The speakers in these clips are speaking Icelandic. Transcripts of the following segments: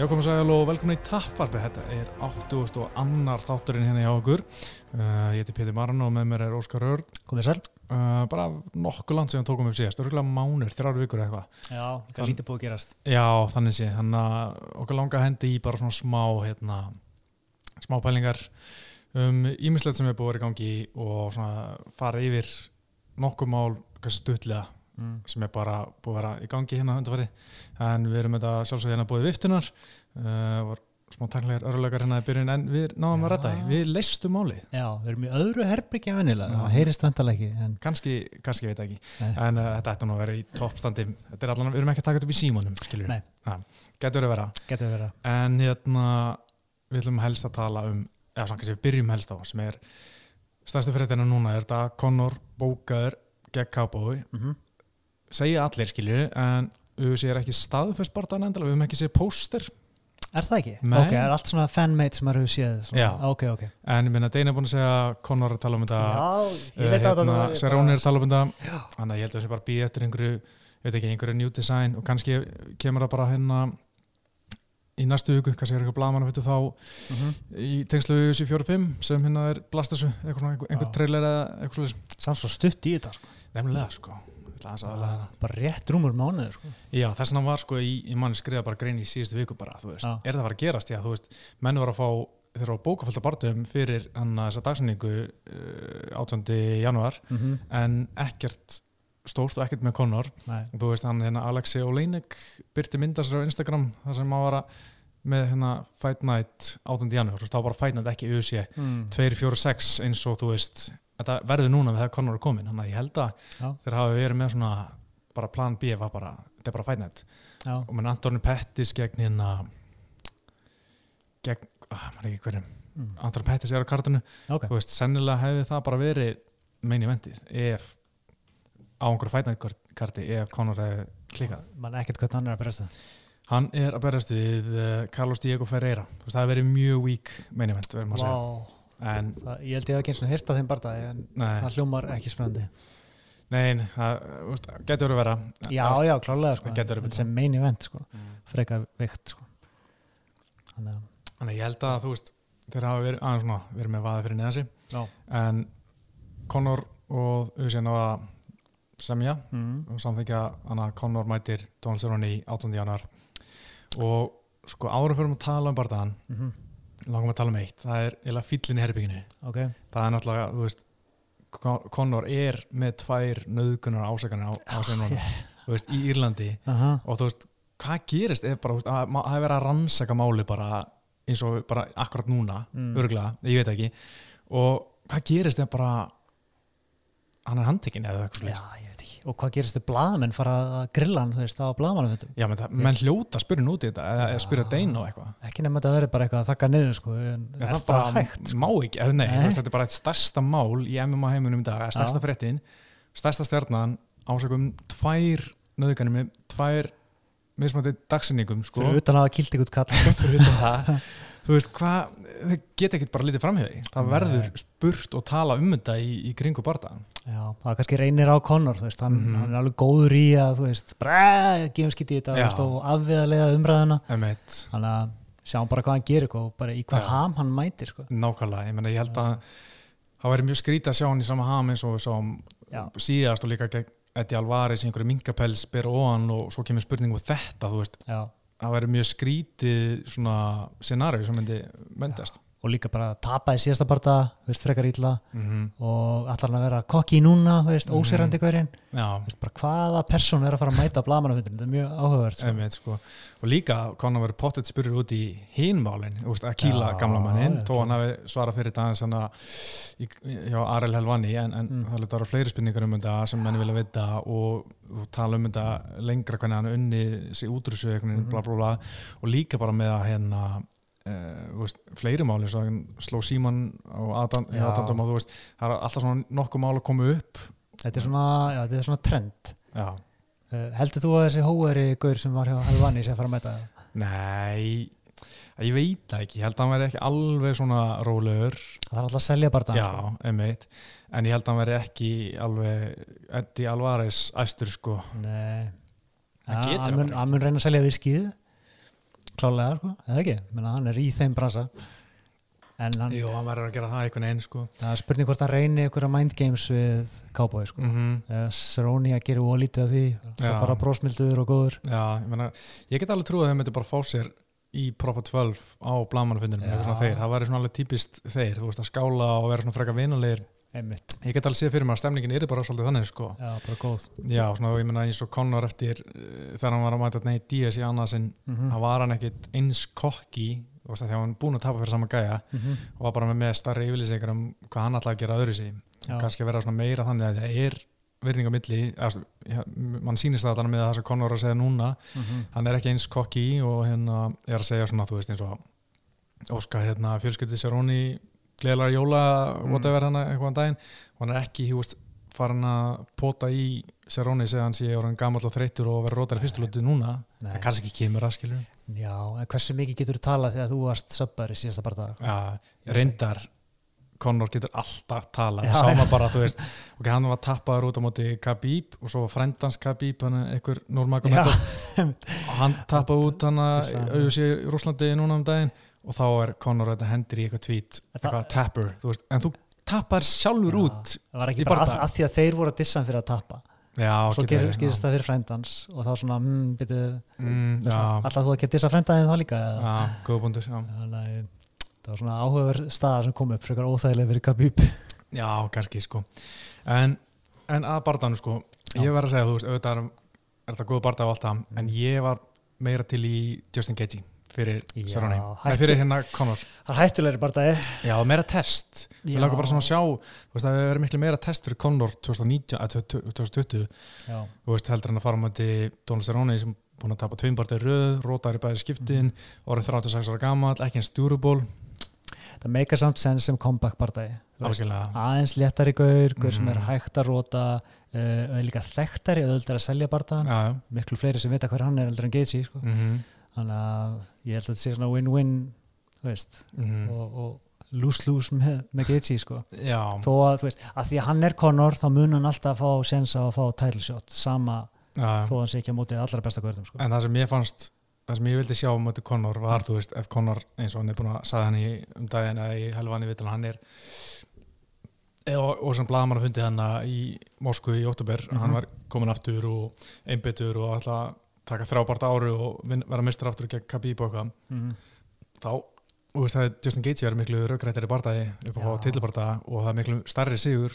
Já, komum sæl og velkomin í Tapparpi. Þetta er 80. og annar þátturinn hérna hjá okkur. Uh, ég heiti Pétur Marn og með mér er Óskar Örn. Komið sæl. Uh, bara nokkuð land sem tókum upp síðast. Örgulega mánur, þrjáru vikur eitthvað. Já, er lítið búið að gerast. Já, þannig sé. Þannig að okkur langa hendi í bara svona smá, hérna, smá pælingar um ímislegt sem er búið að vera í gangi og svona fara yfir nokkuð mál, kannski stuttlega Mm. sem er bara búið að vera í gangi hérna undanfæri en við erum þetta sjálfsög hérna búið viftunar uh, var smá tæknilegar örlulegar hérna í byrjun en við náðum að Já. rætta því, við leistum málið Já, við erum í öðru herbyggja vennilega, Já. það heyrist vantalega ekki. En, kannski, kannski veit ekki Nei. en uh, þetta ætti nú að vera í toppstandi er við erum ekki að taka þetta upp í Nei. getur verið að vera að. en hérna við ætlum helst að tala um eða svona kannski við byrjum helst á sem er stærstu fréttina núna er þetta Conor bókaður gegn Cowboy Mm -hmm. Segja allir skilju en við séum ekki staðfest barðan endilega, við höfum ekki séð póster Er það ekki? Nei. Ok, er allt svona fanmate sem hefur séð. Svona. Já. Ok, ok. en ég minna Deina er búin að segja Conor að tala um þetta Já, ég eh, að hérna, er að tala um þetta þannig að ég held að við séum bara að býja eftir einhverju veit ekki, einhverju new design og kannski kemur það bara hérna í næstu hugu, kannski er eitthvað blaman að þá Mm -hmm. í tengslu við þessu 45 sem hérna er blastasu, einhver, einhver trailer eða eitthvað svolítið Samt svo stutt í þetta, sko. nefnilega sko Ég það. Bara rétt rúmur mánuður, sko. Já, þess vegna var sko í, í manni skrifa bara grein í síðustu viku bara, veist, er það að fara að gerast já, þú veist, menn var að fá þeirra á bókafölda barndum fyrir hann að þessa dagsningu uh, 18. januar Mm -hmm. en ekkert stórt og ekkert með og þú veist hann hérna Alexi Oleinik byrti myndasir á Instagram þar sem hann var að með hérna Fight Night 18. janúar, þú veist, þá var bara Fight Night ekki UFC Mm. 2-4-6 eins og þú veist þetta verður núna með það Conor er komin þannig að ég held að Já. þeir hafa verið með svona bara plan B var bara, þetta er bara Fight Night Já. og menn Antoni Pettis gegn hérna gegn, ah, maður ekki hverjum Mm. Antoni Pettis er á kartinu Ok. þú veist, sennilega hefði það bara verið meini vendið ef á einhverju Fight Night karti ef Conor hefði klikað Man ekkert hvernig hann er að berjast það. hann er að berast við uh, Carlos Diego Ferreira þú veist, það hefði verið mjög weak meini vend verðum að segja Vá. En Það, ég held ég að ekki eins og hýrta þeim bara en nei, það hljómar ekki spennandi. nei, nei, það getur verið að vera Já, já, klálega, sko. Það. Sem main event, sko. Mm. Frekar veikt, sko. Þannig að... Þannig ég held að þú veist þeir hafa verið aðeins svona verið með vaði fyrir neðan sig Já. en Conor og Usain á að semja Mm. og samþykja að Conor mætir Donald Cerrone í 18. januar og sko árum fyrir að tala um bardaðan Mm -hmm. Langum að tala um eitt, það er eða fyllin í herbygginu Ok, það er náttúrulega, þú veist Con- Conor er með tvær nöðgunar ásakanir á, á Cerrone þú veist, í Írlandi. Aha, og þú veist, hvað gerist ef bara, það er verið að rannsaka máli bara eins og bara akkurat núna Mm. örgulega, ég veit ekki. Og hvað gerist ef bara hann er handtekinn eða eitthvað já, slúið ég veit ekki Og hvað gerist þið blaðamenn fara að grilla hann, þú veist, á blaðamannum þetta já, menn, það, menn hljóta að spyrja út í þetta eða, eða spyrja Já. Deina og eitthvað Ekki þetta að vera bara eitthvað að þakka niður, sko en Já, Er það bara hægt, sko? má ekki, eða nei, Nei. veist, þetta er bara eitt stærsta mál í MMA heiminum í dag, Já. fréttin stærsta stjarnan ásökum tvær nöðganum með tvær mismandi dagsinningum sko, Fyrir utan að það þú veist hvað, þau geta ekkert bara lítið framhjöði það verður spurt og tala um þetta í, í kringu barða Já, það kannski reynir á Conor, þú veist hann, Mhm. hann er alveg góður í að, þú veist bara, gefum skitt í þetta, þú veist, og afviðarlega umræðuna. Emitt, Þannig að sjáum bara hvað hann gerir sko, og bara í hvað Já. ham hann mætir, sko. Nákvæmlega ég, meina, ég held að það væri mjög skrítið að sjá hann í sama ham eins og síðast og líka Eddie Alvarez í einhverju minkapels ber ofan og svo kemur spurning um þetta, þú veist. Já, það væri mjög skrítið scenari sem myndi myndast og líka bara tapa í síðasta þú veist, frekar ítla mm -hmm. og allar hann að vera kokki núna, veist, Mhm. ósýrandi hverjinn hvaða persón er að fara að mæta blamanafundinu, þetta er mjög áhugavert sko. Einmitt, sko. og líka konar verið pottet spurður út í hinmálin, að kýla Já, gamla mannin, þó hann hafi svarað fyrir þetta að hjá Arel Helvani en, en Mm. það er þetta fleiri spurningar um þetta sem menn vilja vita og, og tala um þetta lengra hvernig hann unni sig útrúsu bla og líka bara með að hérna Uh, veist, fleiri máli sló Síman Já. Adam og þú veist, það er alltaf svona nokkuð mál að koma upp. Þetta er svona, já, þetta er svona trend. Uh, Heldur þú að þessi hóeri gaur sem var Helvani sé að fara að mæta? Það? nei ég veit það ekki, ég held að hann verði ekki alveg svona rólegur. Það þarf alltaf að selja bara já, sko. einmitt. En ég held að hann verði ekki alveg Eddie Alvarez æstur sko. Nei. Það hann það mun, reyna að selja viskið klálega sko, eða ekki, menna hann er í þeim bransa en hann, Jú, hann verður að gera það einhvern veginn sko. það er spurning hvort hann reyni einhverja mind games við Cowboy sko. Mm Cerrone að gera ólítið af því það er bara brósmildur og góður. Já, ég, meina, ég get alveg trúið að þeir myndi bara fá sér í Propa 12 á þeir, það væri svona alveg típist þeir þú veist að skála og vera svona freka vinulegir einmitt, ég get alveg séð fyrir mér að stemningin er bara svolítið þannig sko. Já, bara góð. Já, svona ég meina eins og Conor eftir uh, þegar hann var að mæta Nate Diaz í annað sinn mm þá var hann ekkit eins kokki þú veist að hann búin að tapa fyrir sama gæja og var bara með, með starri yfirlýsingar um hvað hann ætlaði að gera öðru kannski að vera svona meira þannig að það er virðing á milli, mann sýnist það þannig með það sem Conor er að segja núna. Hann er ekki eins kokki og hérna er að segja svona, þú veist, eins og Óska hérna fjölskyldið sér honi gleðlar jóla, Mm. whatever hann eitthvað daginn, og hann er ekki, þú veist farin að pota í Seróni segja hann sé orðin gamall og þreytur og verður rótar í fyrstulötu núna, það kannski ekki kemur að skilur já, en hversu mikið getur þú talað þegar þú varst söpbar í síðasta barða ja, reyndar Conor getur alltaf talað. Já, já. maður bara, þú veist, ok, hann var tappaður út á móti Khabib og svo var frendans Khabib hann er einhver Nurmagomedov og hann tappaði út hann að að- auðvitað í Rúslandi núna um daginn og þá er Conor þetta hendur í eitthvað tweet Það- eitthvað tapper, þú veist, en þú tappar sjálfur Já. út það var ekki bara að, að því að þeir voru að dissa hann fyrir að tappa já, svo verið, gerist það fyrir frændans og þá svona, mm, byrju mm, alltaf þú að dissa frændaðin þá líka já, góða búndur að það var svona áhugaverð staða sem kom upp frekar óþægilega fyrir Khabib. Já, kannski sko. En, en að barðanum sko ég verð að segja, þú veist, auðvitað er, er þetta góð barða á allt það, en ég var meira til í Justin Gaethje fyrir Cerrone, Nei, hættu- fyrir hérna Conor það er hættulegri bardaði já, meira test, við langar bara svona að sjá veist, það hefur verið miklu meira test fyrir Conor 2019, að 2020 já, þú veist, heldur hann að fara mæti Donald Cerrone sem búin að tapa tveimbartið röð, rótar í bæði skiptin orðið 36 ára gamall, ekki eins stjúruból það meikar samt sens sem comeback algjörlega, aðeins léttari gaur, gaur sem er Mhm. hægt að róta uh, er líka þekktari auðvitað að selja já miklu fleiri sem vita hver hann er mhm, þannig að ég held að þetta sé svona win-win veist, mhm. og, og lose-lose með, með Gaethje sko. þó að þú veist, að því að hann er Conor þá mun hann alltaf fá sens á að fá title shot sama já, þó að hann sé ekki á móti allra besta gaurðum sko. en það sem ég fannst það sem ég vildi sjá um þetta Conor var, þú veist, ef Conor eins og hann er búin að sagði hann í um daginn eða í helvan í vitul hann er og, og sem blaðamann að fundi hann í Moskvu í óttúber, Mhm. hann var komin aftur og einbyttur og að taka þrábart áru og vera mistur aftur gegn Khabib og eitthvað, mm. þá og veist, það er Justin Gaethje er miklu raugrættari bardagi upp á Já. tilbardaga og það er miklu starri sigur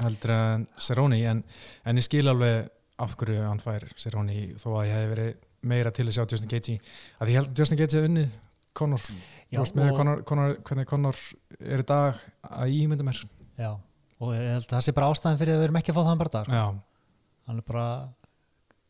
heldur en Cerrone en, en ég skil alveg af hverju hann fær Cerrone þó að ég hef verið meira til að sjá Justin Gaethje að ég held að Justin Gaethje hef unnið Conor, Já, Conor, Conor, hvernig Conor er í dag að ímynda mér Já, og ég held að það sé bara ástæðan fyrir að við erum ekki að fá þann barða sko. hann er bara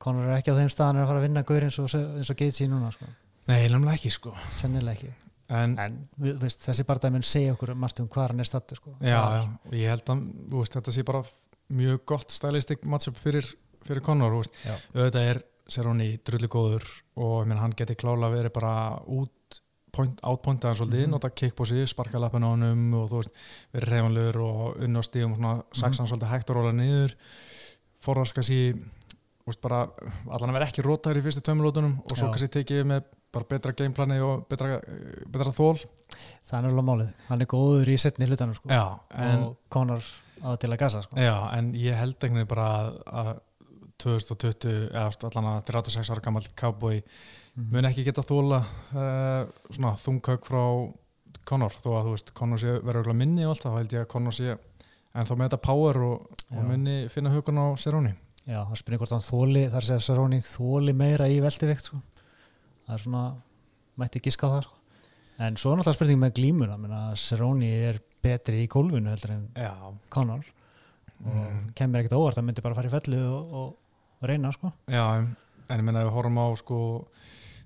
Conor er ekki á þeim staðan að fara að vinna gaur eins og, og Gaethje núna sko. nei, nefnilega ekki sko sennilega ekki en, en veist, þessi barða mun segja okkur margt um hvað hann er stattur sko. já, já, ég held að veist, þetta sé bara mjög gott stylistik matchup fyrir, fyrir Conor auðvitað er Cerrone drullu góður og meina, hann geti klála verið bara út point, outpointa hann svolítið, Mhm. nota kickbossi sparka lappin á honum og þú veist verið reyfanlegur og unni á stíðum og svona Mhm. saksa hann svolítið hægt að róla niður forðast kannski þú veist bara, allan að vera ekki rótaður í fyrstu tömulótunum og svo Já. kannski tekið með bara betra gameplani og betra, betra þól það er náttúrulega málið, hann er góður í setni hlutanum sko. já, en, og Conor á til að gasa sko. já, en ég held ekki bara að, að 2020 eða allan að 36 ára gammal cowboy Mhm. mun ekki geta þóla uh, svona þungkauk frá Conor þó að þú veist, Conor sé verður minni og allt það, þá held ég að Conor sé en þá með þetta power og, og Já. munni finna hugun á Cerrone já, það spyrir hvort hann þóli þar segja Cerrone þóli meira í veldivikt sko. það er svona mætti giska á það sko. en svo er náttúrulega spurning með glímuna menna, Cerrone er betri í gólfinu heldur en Conor og mm. kemur ekkert óvart að myndi bara fara í fellu og, og, og reyna sko. já en ég menna ef við horfum á sko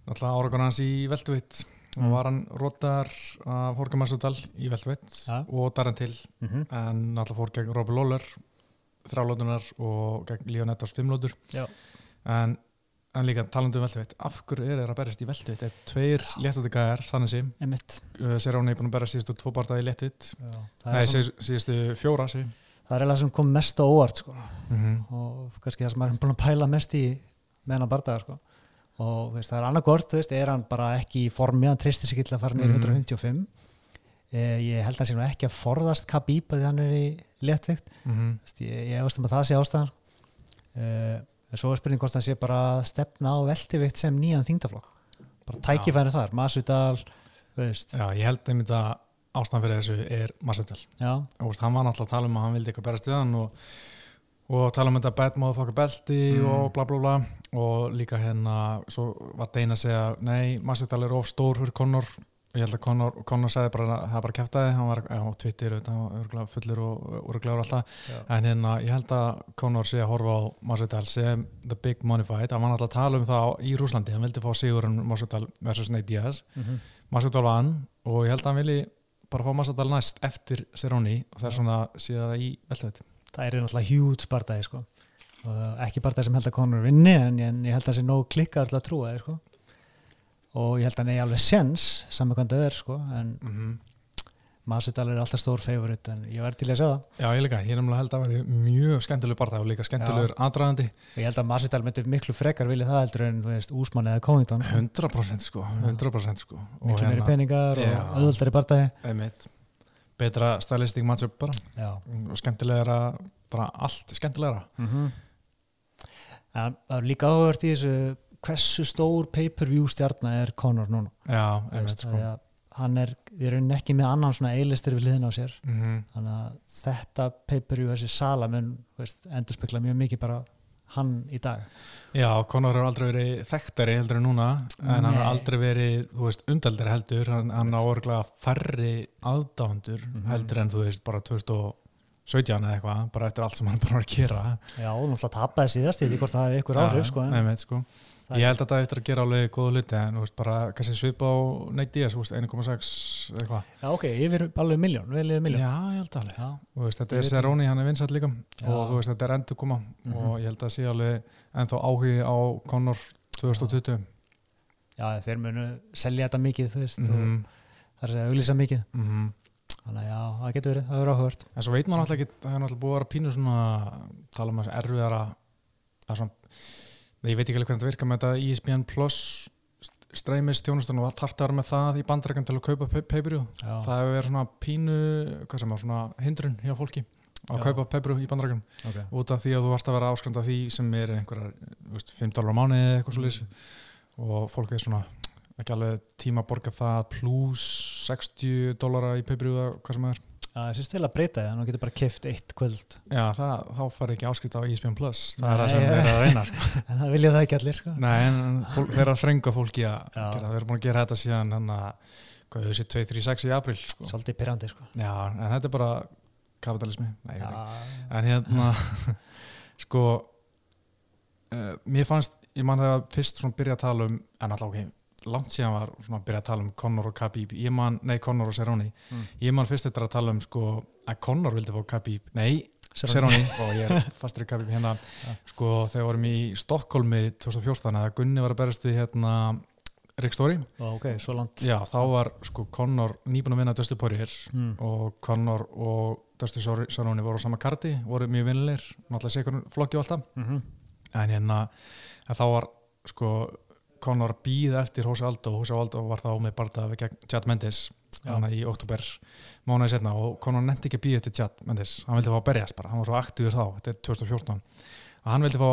náttúrulega áragun hans í Veltvitt Mm. var hann rótar af Horka Masudal í Veltvitt Ja. og Darren til mm -hmm. en náttúrulega fór gegn Robby Lawler þrálótunar og gegn Leon Edwards fimmlótur en, en líka talandu um Veltvitt af hverju er þeir að berjast í Veltvitt er tveir léttutugæðar þannig sem uh, Serrón er búin að berjast síðustu tvo bardaði í það, nei síðustu, fjóra sí. það er eiginlega sem kom mest á óvart sko. mm -hmm. og kannski það sem er búin að pæla mest í með hennar bardagar sko. og veist, það er annarkort, þú veist, er hann bara ekki í formi, hann treystir sig til að fara niður í Mhm. 155 eh, ég held að hann sé nú ekki að forðast Khabib að hann er í léttvikt. Mm veist, ég, ég efast um að það sé ástæðan. Uh, en svo er spurning hvort hann sé bara stefna á veltivikt sem nýjan þingdaflokk bara tækifæri þar, Masvidal veist, Já, ég held einmitt að ástæðan fyrir þessu er Masvidal. Og veist, hann var náttúrulega að tala um að hann vildi eitthvað berast við hann og, og tala um þetta bad motherfucker belti Mm. og bla bla bla. Og líka hérna, svo var Deina að segja nei, Masvidal er of stór fyrir Conor ég held að Conor, sagði bara að það bara kæftæði, hann var á Twitter auðvitað, hann var fullur og öruglegur alltaf já. en hérna, ég held að Conor sé að horfa á Masvidal sem the big money fight hann var náttúrulega að tala um það í Rúslandi hann vildi fá sigurinn Masvidal versus Nate Diaz Mm Masvidal vann og ég held að hann vilji bara fá Masvidal næst eftir Cerrone og það er svona síðan í veltaveit það er náttúrulega hjút bardagi sko. og ekki bardagi sem held að Conor vinni en, en ég held að það sé nóg klikkar til að trúa þér sko. Og ég held að hann eigi alveg sens saman hvað það er sko. en mm -hmm. Masvidal er alltaf stór favorit en ég verði til að segja það. Já, ég líka, ég er nefnilega held að það veri mjög skemmtileg barða og líka skemmtilegur aðdraðandi ég held að Masvidal myndir miklu frekar vilja það heldur en Úsmann eða Covington. 100% sko, 100% sko. Miklu meiri peningar Já. og bardagi einmitt, betra stylistic matchup bara. Já. Og skemmtilegra, bara allt skemmtilegra. Mm en það er líka áhugavert í þessu hversu stór pay-per-view stjarnar er Conor núna? Já, veist, sko. að hann er, við erum ekki með annan svona eilistir við liðin á sér. Mm þannig að þetta pay-per-view þessi sala mun endur spekla mjög mikið bara hann í dag. Já, Conor hefur aldrei verið þekktari heldur en núna en hann Nei. har aldrei verið, umdeldari heldur. Hann, hann á orðlega færri aðdáðandur Mhm. heldur en þú veist bara 2017 eða eitthvað bara eftir allt sem hann bara var að gera. Já, og náttúrulega tapaði síðast, ég veit ekki hvort það hafi ykkur áhrif sko, en einmitt, sko. Það Ég held að það eftir að gera alveg góða hluti en veist, bara kannski svipa á þú veist, 1,6 eitthvað. já, ok, yfir alveg miljón, vel yfir miljón Já, ég held alveg. Þú veist, þetta er Cerrone, hann er vinsall líka Já. og veist, þetta er endur koma Mhm. og ég held að sé alveg ennþá áhugi á Conor 2020. já, þeir munu selja þetta mikið, veist, Mm og það er að segja auglýsa mikið -hmm. þannig að já, það getur verið, það verður áhugavert En svo veit maður alltaf ekki, það er náttúrulega búið að vera pínu svona, tala um þessu erfiðara, að svona, ég veit ekki alveg hvernig þetta virkar með þetta E ESPN Plus streymis þjónustunum og allt hartar með það í bandrækjan til að kaupa já, Það hefur verið svona pínu, sem svona hindrun hjá fólki að Já. kaupa peiburjú í bandrækjan ok, út af því að þú vart að vera áskranda því sem er einhverjar, þú veist, 5 dólar á mánuði eða eitthvað svo lýs og fólk er svona ekki alveg tíma að borga það pluss 60 dólara í peiburjú hvað sem það er. það sést til að breyta því, þannig að þú getur bara kift eitt kvöld. Já, það, þá fari ekki áskrift á ESPN Plus. Það Nei, er það sem þeir að reyna sko. en það vilja það ekki allir, sko. Nei, en þeir eru að þrenga fólki að gera, þeir eru búin að gera þetta síðan hann að, hvað hefur sér, 236 í april sko. svolítið pyrrandi, sko. Já, en þetta er bara kapitalismi Nei, En hérna, sko uh, mér fannst, ég man þegar fyrst svona byrja að tala um, en alltaf ok langt síðan var svona að byrja að tala um Conor og Khabib. Ég man, nei Conor og Cerrone. Mm. ég man fyrst eftir að tala um sko að Conor vildi fá Khabib, nei Cerrone. Og ég er fastur í Khabib hérna. Ja. sko þegar vorum í Stokkólmi 2014 að Gunni var að berast við hérna Rick Story, Ó, ok, svo langt. Já þá var sko Conor nýbúin að vinna Dusty Poirier mm. og Conor og Dusty Cerrone voru á sama karti, voru mjög vinnilegir. Náttúrulega sé hvernig flokki og alltaf mm en hérna þá var sko Conor býð eftir Hosea Aldo. Hosea Aldo var þá með barða við Chad Mendes Já. hana í oktober mánuði setna og Conor nefndi ekki að býða eftir Chad Mendes. Hann vildi fá að berjast bara, hann var svo aktíður þá þetta er 2014 að hann vildi fá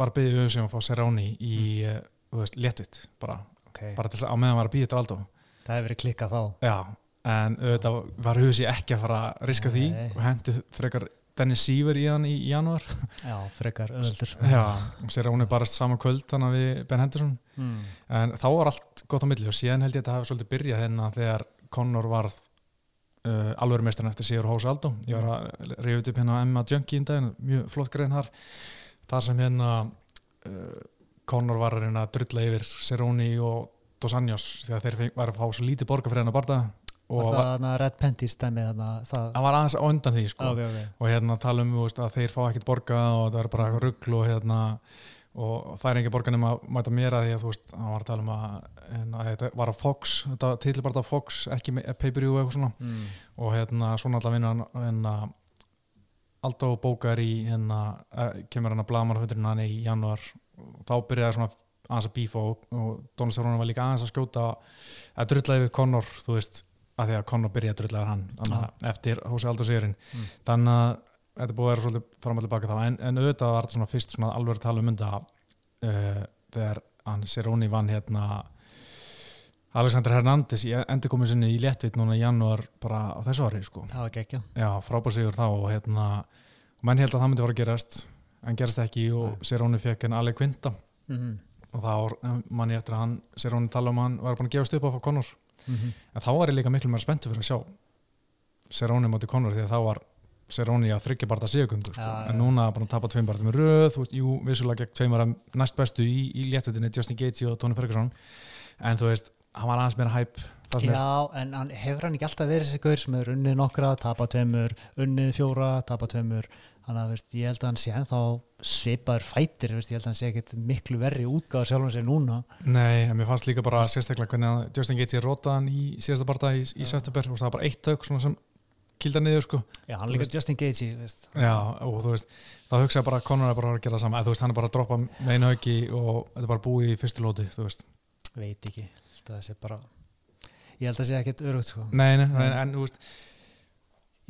var að byggja auðvitað sem að fá Serrani í mm. veist, léttvitt bara, ok, bara til að á meðan var að býða eftir Aldo. Það hefur verið klikkað þá. Já, en auðvitað var Husi ekki að fara að riska því Nei. og hendi frekar Dennis Siever í hann í januar já, frekar öðuldur já, og sér að hún er bara saman kvöld þannig við Ben Henderson mm. en þá var allt gott á milli og síðan held ég að þetta hafi svolítið byrjað hérna þegar Conor varð uh, alvörumeistarinn eftir Sigur Hósi Aldó ég var að reyða upp hérna á Emma Junkie í daginn, mjög flott grein þar. Þar sem hérna uh, Conor var að að drulla yfir Cerrone og Dos Anjos þegar þeir feng, var að fá svo lítið borga fyrir hennar barða og var var, það hana Red dæmi þarna? Það, var aðeins á undan því sko. ok, ok. Og hérna tala um þú veist, að þeir fá ekkert borga og það er bara ruggl og hérna og fær ekki borga nema að mæta mér að því að þú veist, hann var að tala um að, hérna, að þetta var á Fox, þetta til bara á Fox ekki með pay-per-view eitthvað svona mm. og hérna svona alltaf vinna hérna, Aldó bókar í hérna, eh, kemur hann að blamanafundurinn hann í janúar og þá byrjaði svona aðeins að bífa og, og Donald Cerrone var líka aðeins að skjóta að drullaði við Conor þú veist, að því að Conor byrjaði að drullaði hann að eftir Hósi Aldo Sigurinn Mm. þannig að þetta búið að vera svolítið fram og tilbaka þá en, en auðvitað var þetta svona fyrst svona alveg að tala um mynda uh, þegar hann Cerrone vann hérna Alexander Hernández í endurkomu sinni í léttveit núna í janúar bara á þessu ári sko. það var gekkja Já, frábær sigur þá og hérna menn held að það myndi fara að gerast en gerast ekki og Cerrone fekk en Ale Quinta mm -hmm. og þá mann ég eftir að hann Cerrone tala um hann var búin að gefast upp á Conor Mm -hmm. en þá var ég líka miklu meira spenntu fyrir að sjá Cerrone móti Conor því að þá var Cerrone að þryggja barða sigugöngu sko. En núna bara að tapa tveim barða með röð veist, jú, vissulega gegn tveim barða næst bestu í, í léttutinni Justin Gaethje og Tony Ferguson. En þú veist, hann var aðeins meira hæp það sem er Já, en hann, hefur hann ekki alltaf verið þessi gaur sem er unnið nokkra, tapa tveimur unnið fjóra, tapa tveimur? Þannig að veist, ég held að hann sé ennþá svipaður fætir, veist, ég held að hann sé ekkit miklu verri útgáður sjálfum sér núna. Nei, en mér fannst líka bara sérstaklega hvernig Justin Gaethje rótaði hann í síðasta barða í, í september og það var bara eitt tök sem kilda niður sko. Já, hann líka Justin veist. Já, og þú veist, þá hugsaði bara að Conor er bara að gera það sama, eða þú veist, hann er bara að droppa með einu hauki og þetta er bara búið í fyrstu lóti, þú veist. Veit ekki, það sé bara ég held að það sé ekkit örugt sko. Nei, nei, en, en þú veist,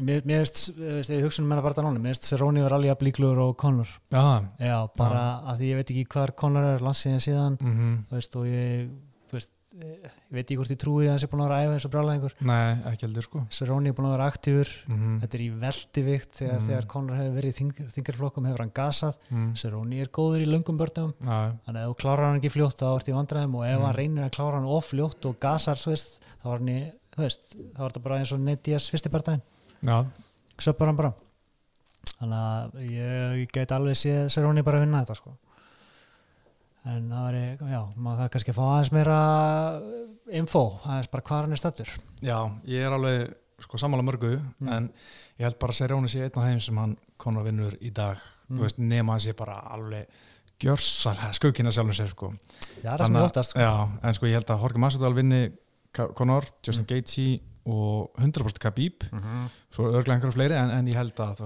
mér, veist, veist, ég hugsa um menna bara það núna mér veist Cerrone var alveg að blíkluður og Conor. Já, Já, bara að því ég veit ekki hvar Conor er landsíðan síðan mhm. þú veist, og ég þú veist, ég veit ekki hvort ég trúi að hann sé búin að vera að æfa og brálaðingur Nei, ekki heldur sko. Cerrone er búin að vera aktífur. Mm þetta er í veldivikt þegar, Mhm. þegar Conor hefur verið í þing, þingarflokkum hefur hann gasað. Mm. Cerrone er góður í löngum börnum. Þannig að ef þú klárar hann ekki fljótt þá ert í vandræðum. Og ef Mhm. hann reynir að klára hann of fljótt og gasar veist, þá var þetta bara eins og Diaz fyrsti börnæðin já, söpur hann bara. Þannig að ég, ég get alveg séð Cerrone bara að vinna þetta sko en það væri, já, maður þarf kannski að fá aðeins meira info, aðeins bara hvað hann er stattur já, ég er alveg sko sammála mörgu, Mm. en ég held bara að Serjóni sé einn af þeim sem hann Conor vinnur í dag, Mm. þú veist, nema að sé bara alveg gjörsalega skuggina sjálfum sér sko já, það er sem ég óttast sko. Já, en sko ég held að Jorge Masvidal vinni Conor, Justin Mm. Gaethje og 100% Khabib mm -hmm. svo örglega einhverja fleiri en, en ég held að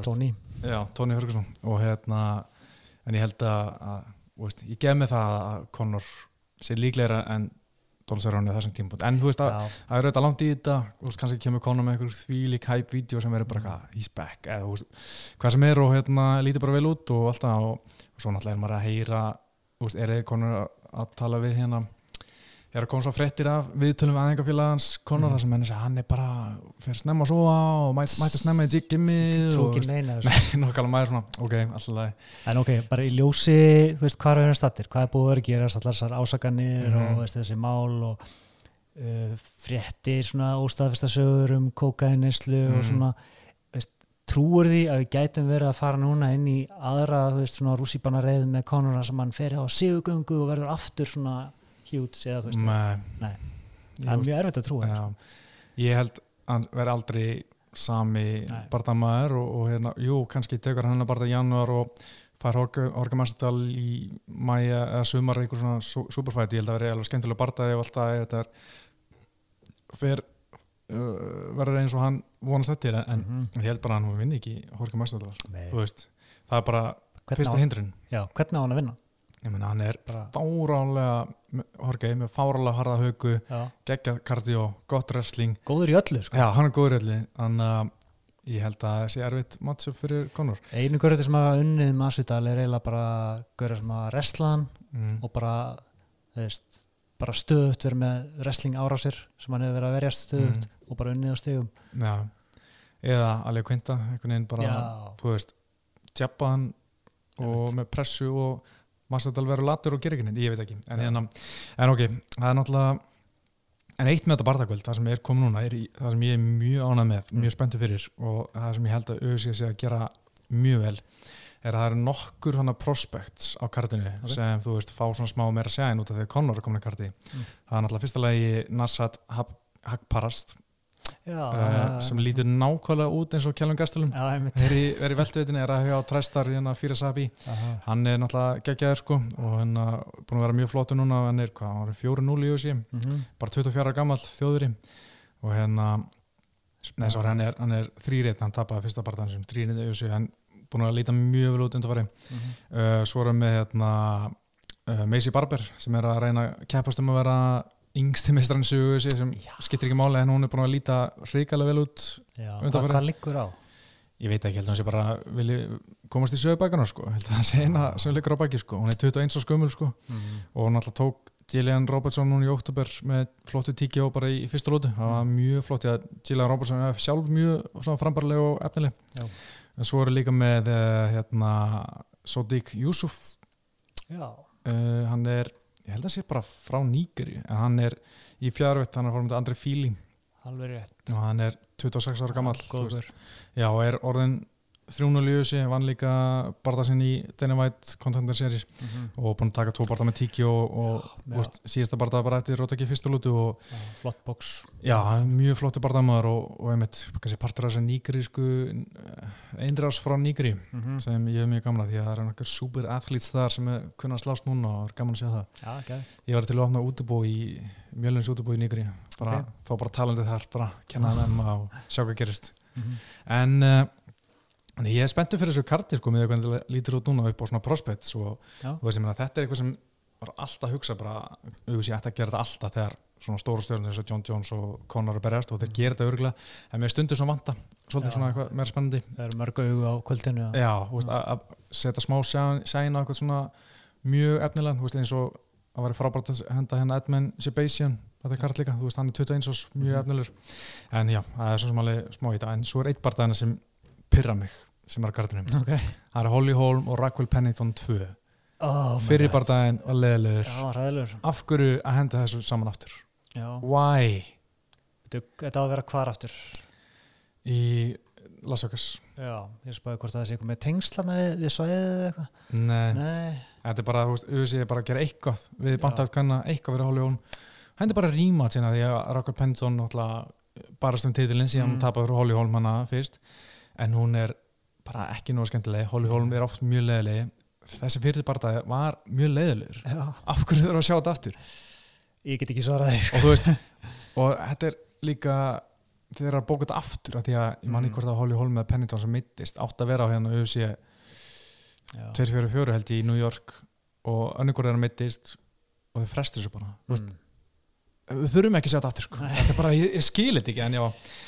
Já, Tony Ferguson og hérna en ég held að, veist, ég gef mig það að Conor sé líklegra en Donald Cerrone á þessum tímpúnt en þú veist að það er auðvitað langt í þetta þú veist, kannski kemur Conor með einhver þvílík hype-vídeó sem verður bara eitthvað, he's back eða þú veist, hvað sem er og hérna lítur bara vel út og alltaf og, og svo náttúrulega er maður að heyra er Conor að tala við hérna er að koma svo fréttir af viðtölum við aðeingafélagans Conor Mm. þar sem henni segja hann er bara fyrir snemma að sofa og mæt, mætti snemma í gimmið trú og ekki veist, neina þessu. nokkala maður svona, ok, alltaf en ok, bara í ljósi þú veist, hvað er hann stattir, hvað er búið að gera allar þessar ásakanir Mhm. og veist, þessi mál og uh, fréttir svona óstaðfesta sögur um kókainislu og Mhm. svona veist, trúur því að við gætum verið að fara núna inn í aðra þú veist, svona rússíbana reið með konuna sem hann fer á sigugöngu og verður aftur svona hjúts eða þú veist, Nei, það er mjög erfitt að trúa Já, ég held að veri aldrei sami Nei. bardamaður og, og hérna, jú, kannski tekur hann að barða í janúar og fær orgamestal í mæja eða sumar eitthvað svona su- superfight, ég held að veri alveg skemmtilega bardaði og alltaf þetta er fer uh, verður eins og hann vonast þetta er, en Mhm. ég held bara að hann vinni ekki þú veist það er bara fyrsta hindrun. Já, hvernig á hann að vinna ég meina hann er Bara- fárálega Jorge, með fárálega harða haugu já. geggja kardió, gott wrestling góður í öllu sko. Já, hann er góður öllu þannig að ég held að það sé erfitt matchup fyrir Conor einu görður sem hafa unnið með Asvidal er eiginlega bara görður sem hafa wrestlaðan mm. og bara veist, bara stöðut verið með wrestling árásir sem hann hefur verið að verjast stöðut Mm. og bara unnið á stegum Já, eða alveg kvinta einhvern veginn bara, þú veist tjappa hann og með pressu og Massadal verður latur og gerir ekki neitt, ég veit ekki en, Já. hérna, en ok, það er náttúrulega en eitt með þetta barðakvöld, það sem er komið núna er það sem ég er mjög ánað með, Mm. mjög spenntu fyrir og það sem ég held að auðvitað sé að gera mjög vel er að það eru nokkur hana prospects á kartinu Ok. sem þú veist fá svona smá meira sæðin út af því að Conor er komin að karti Mm. það er náttúrulega fyrsta lagi Nassat Hagparast já, uh, sem lítur nákvæmlega út eins og Kjellum Gastelum er í, er í veltuvitin, er að hjá Træstar hérna fyrir Sabi, Aha. hann er náttúrulega geggjaður sko og hann er búin að vera mjög flottu núna hann er hvað, hann er 4-0 í USA Mhm. bara 24 ára gammal þjóðuri og hérna Nei, svo hann er, er þrýrið, hann tapaði fyrsta partan sem þrýrið í USA, hann búin að líta mjög vel út undanfari Mhm. uh, svo erum við hérna uh, Macy Barber sem er að reyna að keppast um að vera yngsti sig sem Já. skiptir ekki máli en hún er búin að líta hrikalega vel út Já, hvað, hvað liggur á? ég veit ekki, held að hún sé bara vilji komast í sögubækana sko, held að það sé eina sem liggur á baki sko, hún er 21 á skömmul sko. Mm. og hún alltaf tók Gillian Robertson núna í oktober með flottu tíki og bara í, fyrsta lótu, það var mjög flott því að Gillian Robertson er sjálf mjög frambarleg og efnileg. Já. en svo eru líka með uh, hérna Sodiq Yusuf. Uh, hann er, ég held að sé bara frá Nígeri, en hann er í fjárvett, hann er fórmið Andri Fíli alveg rétt. Og hann er 26 ára gammal já, og er orðin 3-0 í ösi, vann líka barða sinn í White Contender Series mm -hmm. og búin að taka tvo barða með tíki og, og Já. veist, síðasta barða bara eftir Rótaki fyrstu lútu og Flott bóks já, mjög flottu barðamaður og, og einmitt, partur af þessu nígrísku einrás frá Nígri mm -hmm. sem ég hef mjög gamla því að það er einhver super athletes þar sem er kunna að slást núna og er gaman að sjá það Já, gæð ég var til að opna útubú í mjölins útubú í Nígri bara, Ok. fá bara talandið þar, bara kenna þeim og sjá hvað gerist mm -hmm. en en ég er spenntur fyrir þessu karti sko, með það lítur út núna upp á svona prospects og, og veist, ég meina, þetta er eitthvað sem var alltaf að hugsa bara, auðvitað ég ætti að gera þetta alltaf þegar svona stóra stjórnir eins og John Jones og Conor er berjast og þeir gera þetta örgulega en mér stundur svona vanta, svolítið Já. svona eitthvað meira spennandi. Það eru mörg augu á kvöldinu já, veist, að setja smá sæn sæn á eitthvað svona mjög efnilega, þú veist, eins og að vera frábært að henda hennar Edmund Sebastian þetta er kart líka, þú veist, hann er 21 ás mjög Mhm. efnilegur, en já, það er svo sem alveg smá í þetta, en svo er eitt barndagina sem pyrra mig, sem er að kartinum Ok. Það er Holly Holm og Raquel Pennington 2 oh, fyrir God. bardaginn var leðilegur af hverju að henda þessu saman aftur? Já, why? Þetta á að vera hvar aftur? Í Las Vegas. Já, ég spáði hvort það sé eitthvað með tengslana við, við svæðið eða eitthvað. Nei, Nei, þetta er bara, þú veist, auðvitað er bara að gera eitthvað. Við bandað kanna eitthvað fyrir Holly Holm. Hendi bara ríma sína því að Raquel Pennington náttúrulega barast um titilinn síðan Mm. tapaði fyrir Holly Holm hana fyrst en hún er bara ekki nú skemmtileg. Holly Holm er oft mjög leðileg þessi fyrir barndagi var mjög leðilegur já. Af hverju þurfa að sjá þetta aftur? Ég get ekki svarað því og veist og þetta er líka þeir eru að bóka þetta aftur af því að ég manni Mm. hvort að Holly Holm með Pennington sem mittist átt að vera á hérna UFC Já. 244 held ég í New York og þeirra mittist og þau frestur þessu bara. Mm. Við þurfum ekki að sjá þetta aftur sko. Þetta er bara, ég, ég skil þetta ekki en já,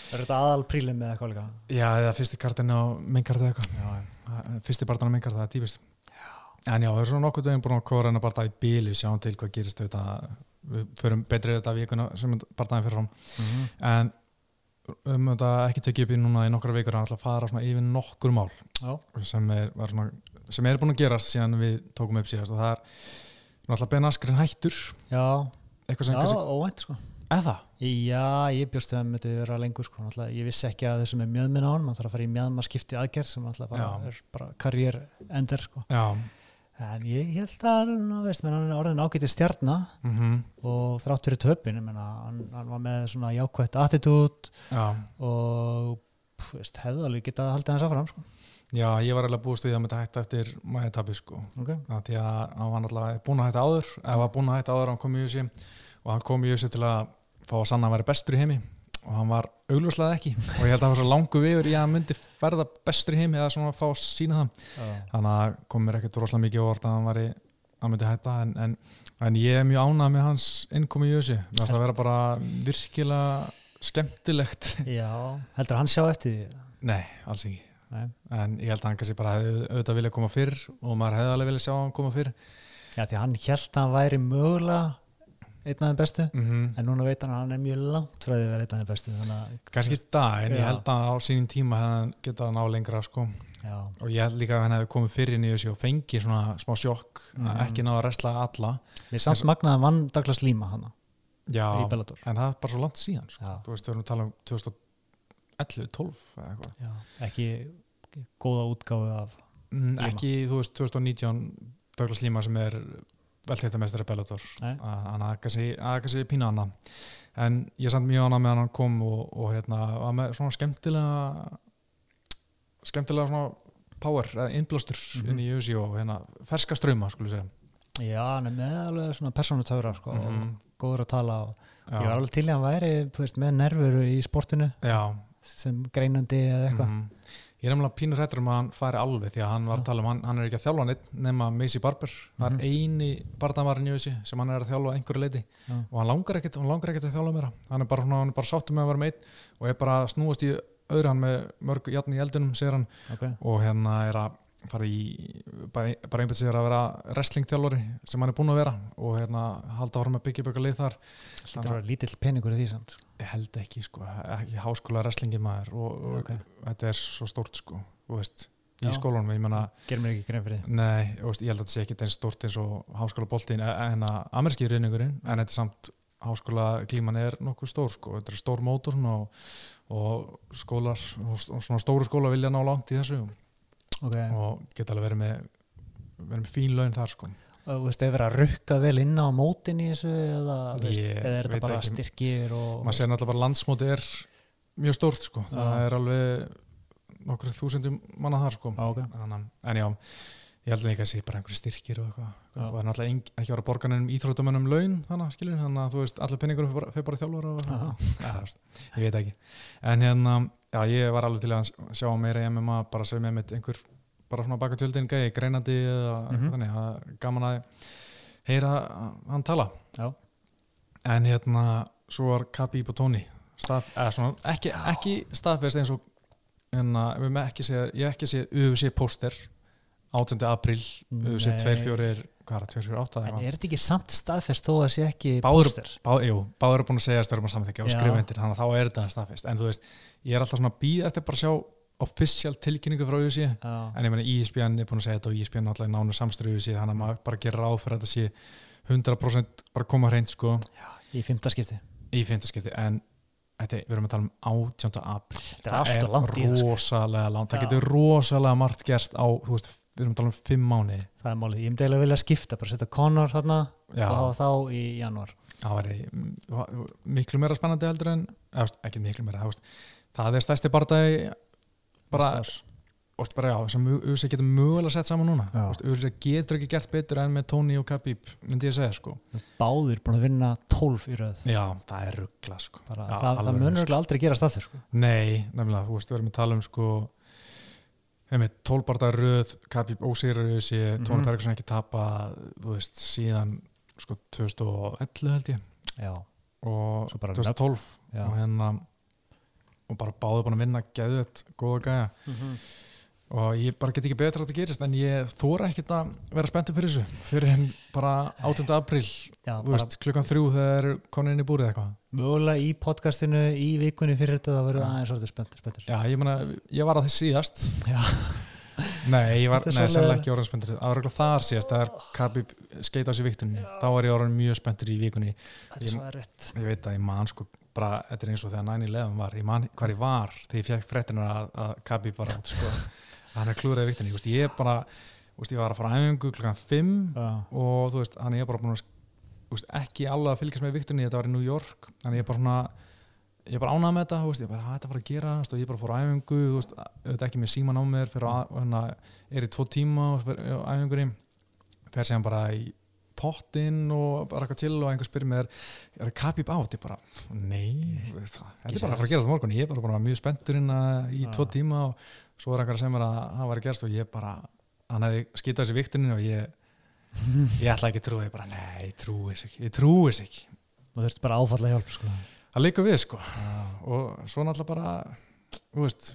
Er þetta aðal prílim með eitthvað líka? já eða fyrsti kartin á minnkart eða eitthvað. Fyrsti barðan á minnkart, það er típist en já, við erum svona nokkuð dögum búin að kóra hennar barða í bíli, sjáum til hvað gerist auðvitað, við förum betri þetta vikuna sem barðaðin fyrir fram. Mhm. en um þetta ekki tekið upp í núna í nokkra vikur en ætla að fara yfir nokkur mál sem er, svona, sem er búin að gerast síðan við tókum upp síðast. Og það er náttúrulega Ben Askren hættur. Já, eitthvað sem já óvænt sko eða Já, ég bjóst við að það myndi vera lengur sko. Náttúrulega, ég vissi ekki að þessum er mjöðminn á hann maður þarf að fara í mjöðma skipti aðgerð sem náttúrulega bara, Já. er bara karriér ender sko. já, en ég held að ná, veist, menn, hann er orðin ágætið stjarnar mm og þrátt fyrir töpin ég menna, hann, hann var með svona jákvætt attitút já og pff, veist, hefði alveg getað haldið hans áfram sko. Já, ég var eiginlega búist við að mynda hætta eftir maður tapi sko okay. Því að hann var náttúrulega búin að hætta áður eða var búin að hætta áður hann kom í USA og hann kom í USA til að fá að sanna að vera bestur í heimi. Og hann var augljóslega ekki. Og ég held að hann var svo langu viður í að hann myndi verða bestur í heimi eða svona að fá að sína það. Þannig að kom mér ekkert rosalega mikið orð að hann var í að myndi hætta en, en, en ég er mjög ánað með hans innkomi í USA það er að vera bara virkilega skemmtilegt. Já, heldur hann sjá eftir því? Nei, alls ekki Nei. en ég held að hann kannski bara hefði auðvitað vilja koma fyrr og maður hefði alveg vilja sjá hann koma fyrr Já, því hann held að hann væri mögulega einn af þeim bestu mm en núna veit hann að hann er mjög langt frá því að vera einn af þeim bestu kannski í dag en Já. ég held að á sínum tíma hefði hann getað að ná lengra sko. og ég held líka að hann hefði komið fyrir í þessu og fengið svona smá sjokk Mhm. að ekki náða að resla alla við samt magnaði að vann Douglas Lima hann já, en það er bara svo langt síðan sko. Þú veist, við erum að tala um 2011, 12 eða eitthvað. Ekki góða útgáfu af mm, ekki, þú veist, 2019 Douglas Lima sem er velþjóttamestari Bellator. Hann að kannski, að kannski pína hana en ég samt mjög annað með hann kom og, og hérna, var með svona skemmtilega skemmtilega svona power, innblástur Mhm. inn í USA og hérna ferska ströma, skulle ég segja. Já, hann er með alveg svona persónutöfra sko, Mhm. og góður að tala og Já. ég var alveg til í að hann væri veist, með nervuru í sportinu. Já, sem greinandi eða eitthvað. Mhm. ég er nefnilega pínur hættur um að hann fari alveg því að hann var að tala um, hann, hann er ekki að þjálfa neitt nema Macy Barber, það Mhm. er eini barnavarinn í þessi sem hann er að þjálfa einhverju leiti Já. og hann langar ekkert, hann langar ekkert að þjálfa meira. Hann er bara, er bara sáttum með að vera meitt og er bara snúast í öðru hann með mörg játn í eldunum, segir hann. Ok, og hérna er að fara í bara, bara einbætt sér að vera wrestlingþjálfari sem hann er búinn að vera og hérna halda áfram að byggja upp eitthvað lið þar þetta var lítill peningur í því samt sko. ég held ekki sko, ekki háskóla wrestlingi maður og, og Ok. þetta er svo stórt sko, þú veist í Já. skólanum, ég menna gerir mér ekki grein fyrir því nei, veist, ég held að þetta sé ekki eins stórt eins og háskóla boltin en að amerski reyningurinn, en þetta samt háskóla klíman er nokkuð stór sko, þetta er stór svona og, og skólar, og svona stóru skóla vilja ná langt í þessu ok, og geta alveg verið með verið með fín laun þar sko þú veist, ef verið að rukka vel inn á mótin í þessu eða, veist, eða er þetta bara ekki. styrkir og maður sér náttúrulega bara landsmóti er mjög stórt sko, það Já. er alveg nokkur þúsundum manna þar sko Já, ok. Þannig, að- en já, ég held líka að sé bara einhverju styrkir og eitthvað, það er náttúrulega eng- ekki að vera borgarnir íþróttamönnum laun þannig, skilur, þannig að þú veist, allir penningur fyrir bara, þjálfur og veist, ég veit ekki. En hérna, já, ég var alveg til að sjá meira í MMA, bara sem með mitt einhver bara svona baka tjöldin gæði, greinandi eða Mhm. þannig, það er gaman að heyra hann tala. Já. en hérna svo var Kabi på Tóni stað, eða svona, ekki, ekki staðfest eins og að við með ekki séð, ég ekki séð UFC póster 18. april UFC Nei. 24, hvað er það, 248 en er þetta ekki samt staðfest þó að sé ekki Báður- póster Bá, jú, báður er búin að segja störum að samþykja og Já. skrifa undir, þannig að þá er þetta staðfest en þú veist, ég er alltaf svona að býða eftir bara að sjá official tilkynningu frá Já. en ég meina ESPN er búin að segja þetta og ESPN er alltaf í nánu samstöru UFC þannig að maður bara gerir ráð fyrir að þetta sé 100% bara koma hreint sko í fymta skipti í fimmtaskipti en þetta, við erum að tala um 18. april þetta er í sko. rosalega langt, það Já. getur rosalega margt gerst á, veist, við erum að tala um 5 mánuði. Það er málið, ég myndi eiginlega vilja skipta bara setja Conor þarna Já. og hafa þá í janúar. Það mm, miklu meira spennandi heldur en eða, ekki miklu meira, veist, það er stærsti bardagi bara, veist, bara já, sem USA getur mögulega sett saman núna. Veist, USA getur ekki gert betur en með Tony og Khabib myndi ég segja sko. Báðir búin að vinna 12 í röð. Já, það er ruggla sko. Það, það munur aldrei gerast aftur sko. Nei, nefnilega, þú veist, við erum að tala um sko hefði tólbarta röð Khabib ósýrar í þessi Tony Mhm. Ferguson ekki tapa veist, síðan sko 2011 held ég. Já, og Svo bara 2012 Já. og hérna og bara báði búin að vinna geðvett góða gæja og ég bara get ekki betra að þetta gerist en ég þóra ekkert að vera spenntur fyrir þessu fyrir henn bara 18. april já veist, klukkan þrjú þegar þeir eru konin inn í búrið eitthvað mögulega í podcastinu í vikunni fyrir þetta verður Já. aðeins orðið spenntur spenntur Já, ég meina, ég var að þess síðast Já. Nei, ég var, leiðilegt. ekki orðin spenntur Það var eitthvað þar síðast, það er Khabib skeit á sig viktunni Þá var ég orðin mjög spenntur í vikunni erfitt Ég veit að ég man sko bara, þetta er eins og þegar 9-11 var Ég man hvar ég var þegar ég fekk fréttina að, að Khabib var átt sko Hann er klúraði viktunni, ég, veist, ég bara þú veist, Ég var að fara á æfingu klukkan 5 Já. og þú veist, hann er bara búin að veist, ekki alveg að fylgjast með viktunni þetta var í New York, ég er bara svona ég er bara ánað með þetta, veist, ég er bara, "Ha, þetta var að gera og ég er bara fór á æfingu, þú veist, auðvitað ekki með síman á mér, fyrir að, hérna, er í tvo tíma fyrir á æfingunni fer séðan bara í pottinn og bara eitthvað til og einhver spyrir mér er það kapip átt, ég bara nei, veist þetta er bara að fara að gera þetta morgun. Ég er bara, bara mjög spenntur inn í tvo tíma og svo er einhver að segja mér að það var að gerast og ég bara, hann hefði skitað þessi viktunni og ég ég ætla ekki að trúa, ég bara, nei, ég trúi þess ekki ég trúi þess ekki, þú þurft bara áfalla hjálp sko. það líka við sko. Já. og svo náttúrulega bara þú veist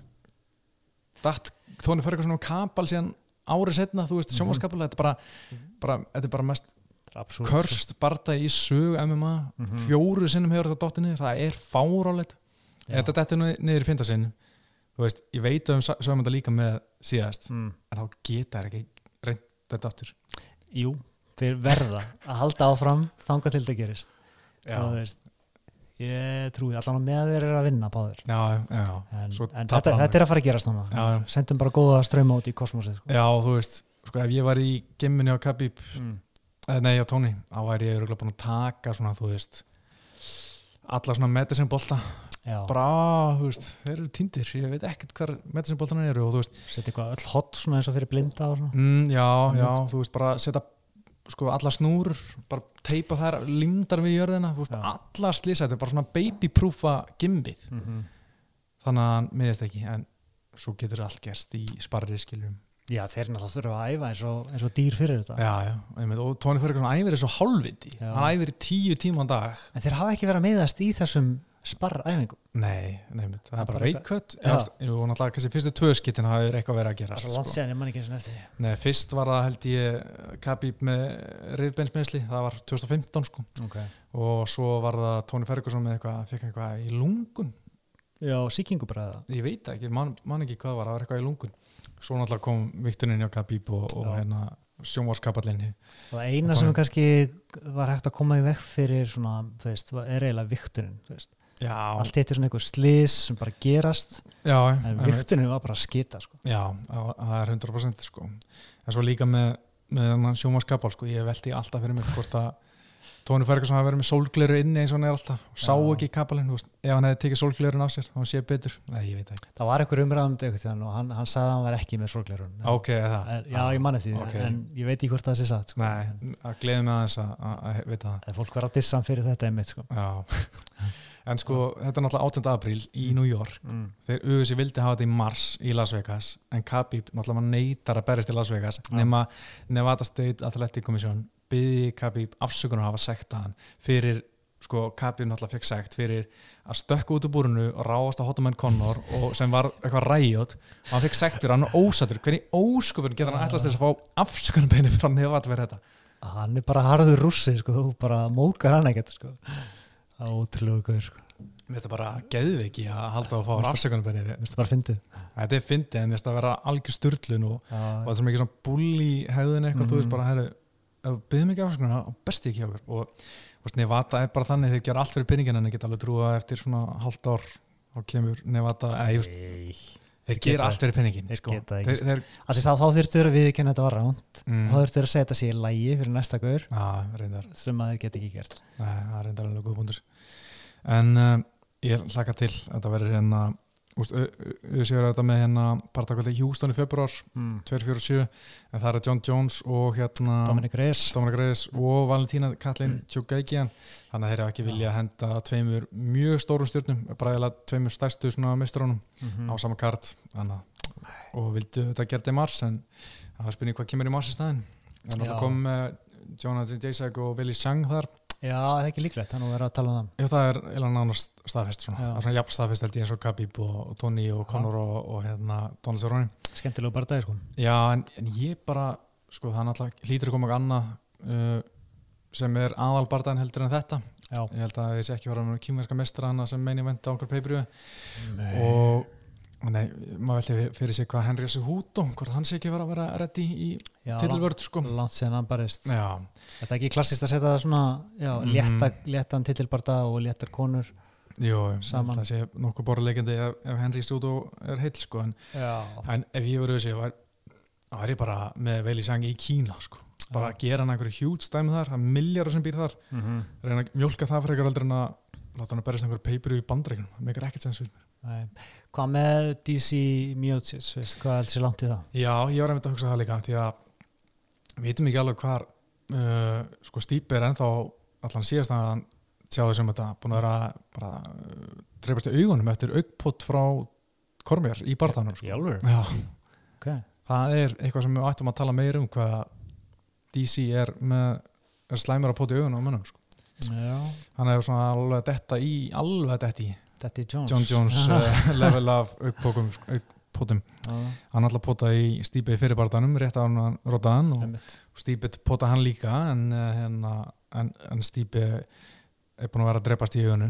datt Tóni Ferguson og Kapal síðan árið setna, þú veist, Mhm. sjómaskapal þetta er bara, bara, þetta er bara mest Þetta er absúrt, körst barða í sög MMA, Mhm. fjóru sinnum hefur þetta dottið niður, það er fárálegt þetta dettur niður, niður í fynda sinn þú veist, ég veit að um sögum þetta líka með síðast, mm. en þá geta þær ekki reynd þetta aftur jú, þeir verða að halda áfram þanga til þetta gerist og þú veist ég trúi allan að með þeir eru að vinna báður já, já, en, en þetta, þetta er að fara að gerast núna Já, já. sendum bara góða ströma út í kosmosið sko. já, þú veist sko, ef ég var í gemminni á Khabib mm. eða nei á Tóni, þá væri ég örugglega búin að taka svona, þú veist alla svona medicine bolta já, bara, þú veist, þeir eru týndir ég veit ekkert hvar medicine boltanar eru og þú veist, setja eitthvað öll hot svona eins og fyrir blinda og svona. Mm, já, já, þú veist, bara setja sko alla snúrur, bara teipa þær limdar við jörðina, þú veist, Já. bara allar slýsa, þetta er bara svona babyproofa gimbið, mm -hmm. þannig að hann miðist ekki, en svo getur allt gerst í sparri skiljum Já, þeir náttúrulega þurfa að æfa eins og, eins og dýr fyrir þetta. Já, já, einmitt, og Tony Ferguson æfir þessu hálfviti. Já. hann æfir tíu tíma á dag. En þeir hafa ekki verið að miðast í þessum sparræfingum nei, nefnitt, það Það er bara Já. og náttúrulega kannski fyrstu tvö skittin hafa verið eitthvað verið að gera Það er svo langt séðan, ég man ekki eins og því. Nei, fyrst var það held ég Khabib með rifbeinsmeðsli það var 2015 sko. Okay. og svo var það Tony Ferguson með eitthvað, fekk eitthvað í lungun. Já, sýkingubræða. Ég veit ekki, man, man ekki hvað var það var eitthvað í lungun svo náttúrulega kom viktunin hjá Khabib og, og hérna sjónvarskapallinni Og það eina Og sem kannski var hægt að koma í vekk fyrir svona, þú veist, er eiginlega viktunin þú veist. já, Allt hitt er svona einhver slis sem bara gerast já, en einmitt. viktunin var bara að skita sko. já, það er 100% sko en svo líka með, með sjónvarskapal sko, ég veldi alltaf fyrir mig hvort að Tony Ferguson hafi verið með sólgleru inni eins og hann er alltaf og sá Já. ekki kapalinn, ef hann hefði tekið sólglerun af sér þá sé betur, nei ég veit ekki Það var einhver umræðum um og hann, hann sagði að hann var ekki með sorgleirun ok, það En- Já, ég man eftir því, Ok. en ég veit ekki hvort það sé satt sko. Nei, að gleði mig aðeins að, vita það. En fólk var að dissa hann fyrir þetta einmitt sko. En sko, þetta er náttúrulega 18. apríl í New York. mm. Þeir UFC vildi hafa þetta í mars í Las Vegas, en Khabib náttúrulega neytar að berjast í Las Vegas, nema Nevada State Athletic Commission byði Khabib afsökunar að hafa sekta hann fyrir, sko, Khabib náttúrulega fekk sekt fyrir að stökka út úr búrunu og ráast á Hotman Connor og sem var eitthvað ræjót og hann fekk sekt fyrir, hann er ósatur hvernig óskupin getur hann ætlast þess að fá afsökunarbeinu frá Nevada fyrir þetta? Hann er bara harður rússi sko. þú bara móðgar hann ekkert sko. Það er ótrúlega guður sko. Mér finnst það bara geðveiki að halda að fá afsökunarbeinu Mér finnst það bara fyndið Þetta er fyndið en mér finnst það að vera algjör sturlun og, og það er sem ekki svona bulli hegðin eitthvað, þú veist Mhm. bara, herru, ef byggðum ekki afsökunar og besti ekki okkur og þú veist, Nevada er bara þannig þeir gera allt fyrir pinningin en ég get alveg trúið að eftir svona hálft ár og kemur Nevada, eða ég veist, Nei. þeir geta gera allt fyrir pinningin þeir sko. geta ekki, þeir, þeir, því Þá, þá þurftu að viðkynna þetta var ránt mm, þá þurftu að segja þetta sé í lægi fyrir næsta gaur. Sem að þeir geta ekki gert. Nei, það er reyndar alveg góð búndur en uh, ég hlaka til að þetta verður hérna við séum þetta með hérna partakvöldi Houston í februar mm. 247 en það er John Jones og hérna Dominic Reyes. Dominic Reyes og Valentína Katlin Tjókækjan þannig að þeir hafa ekki vilja að henda tveimur mjög stórum stjórnum bara eiginlega tveimur stærstu svona mistrónum Mhm. á sama kart og vildu þetta gera þetta í mars en það er spurning hvað kemur í mars í staðin en það kom uh, Jonathan Jacek og Willi Chang þar Já, það er ekki líklegt, þannig að vera að tala um það. Já, það er eiginlega nánast staðfest svona. Það er svona jafn staðfest held ég eins og Khabib og, og Tony og Conor og, og hérna Donald Cerrone. Skemmtilegu bara dag sko. Já, en, en ég bara sko, það er náttúrulega hlýtur að koma eitthvað annað uh, sem er aðalbardaðin heldur en þetta. Já, ég held að sé ekki fara með kýmverska mestra hana sem meini venda á okkur peibriðu og nei, maður veldi fyrir sig hvað Henry Cejudo, hvort hann sé ekki vera að vera reddi í já titilvörd sko. langt, langt síðan hann barist. Já, Er það ekki klassist að setja það svona já, Mhm. létta, léttan titilbarda og léttar konur jú, Saman. það sé nokkuð borðleikandi ef, ef Henry Cejudo er heill sko en, Já, en ef ég verið þessi var, var ég bara með Veli Sang í Kína sko. Bara að gera hann einhverju hjút stæmi þar það er milljar sem býr þar. Mm -hmm. reyna að mjólka það frekar heldur en að láta hann að berjast einhverju peipiru í bandreikunum það meikar ekkert sens við mér Hvað með DC veist, hvað er þessi langt í það? Já, ég var einmitt að hugsa það líka því að við vitum ekki alveg hvar uh, sko Stýpi er ennþá allan síðast að hann sjáðu sem þetta búin að vera bara uh, dreifast í augunum eftir augpott frá Kormér í barðanum sko. alveg? Já, Ok, það er eitthvað sem við ættum að tala meir um hvað DC er með er slæmur að pota í augunum á mönnum sko. já, hann er svona alveg að detta í alveg að detta í Daddy Jones. John Jones uh, level af augpokum augpotum Já, hann alltaf potaði í Stýpi fyrir barðanum rétt á hann rotaðan og einmitt. Stýpit pota hann líka en, uh, hérna, en, en Stýpi er búin að vera að drepast í augunu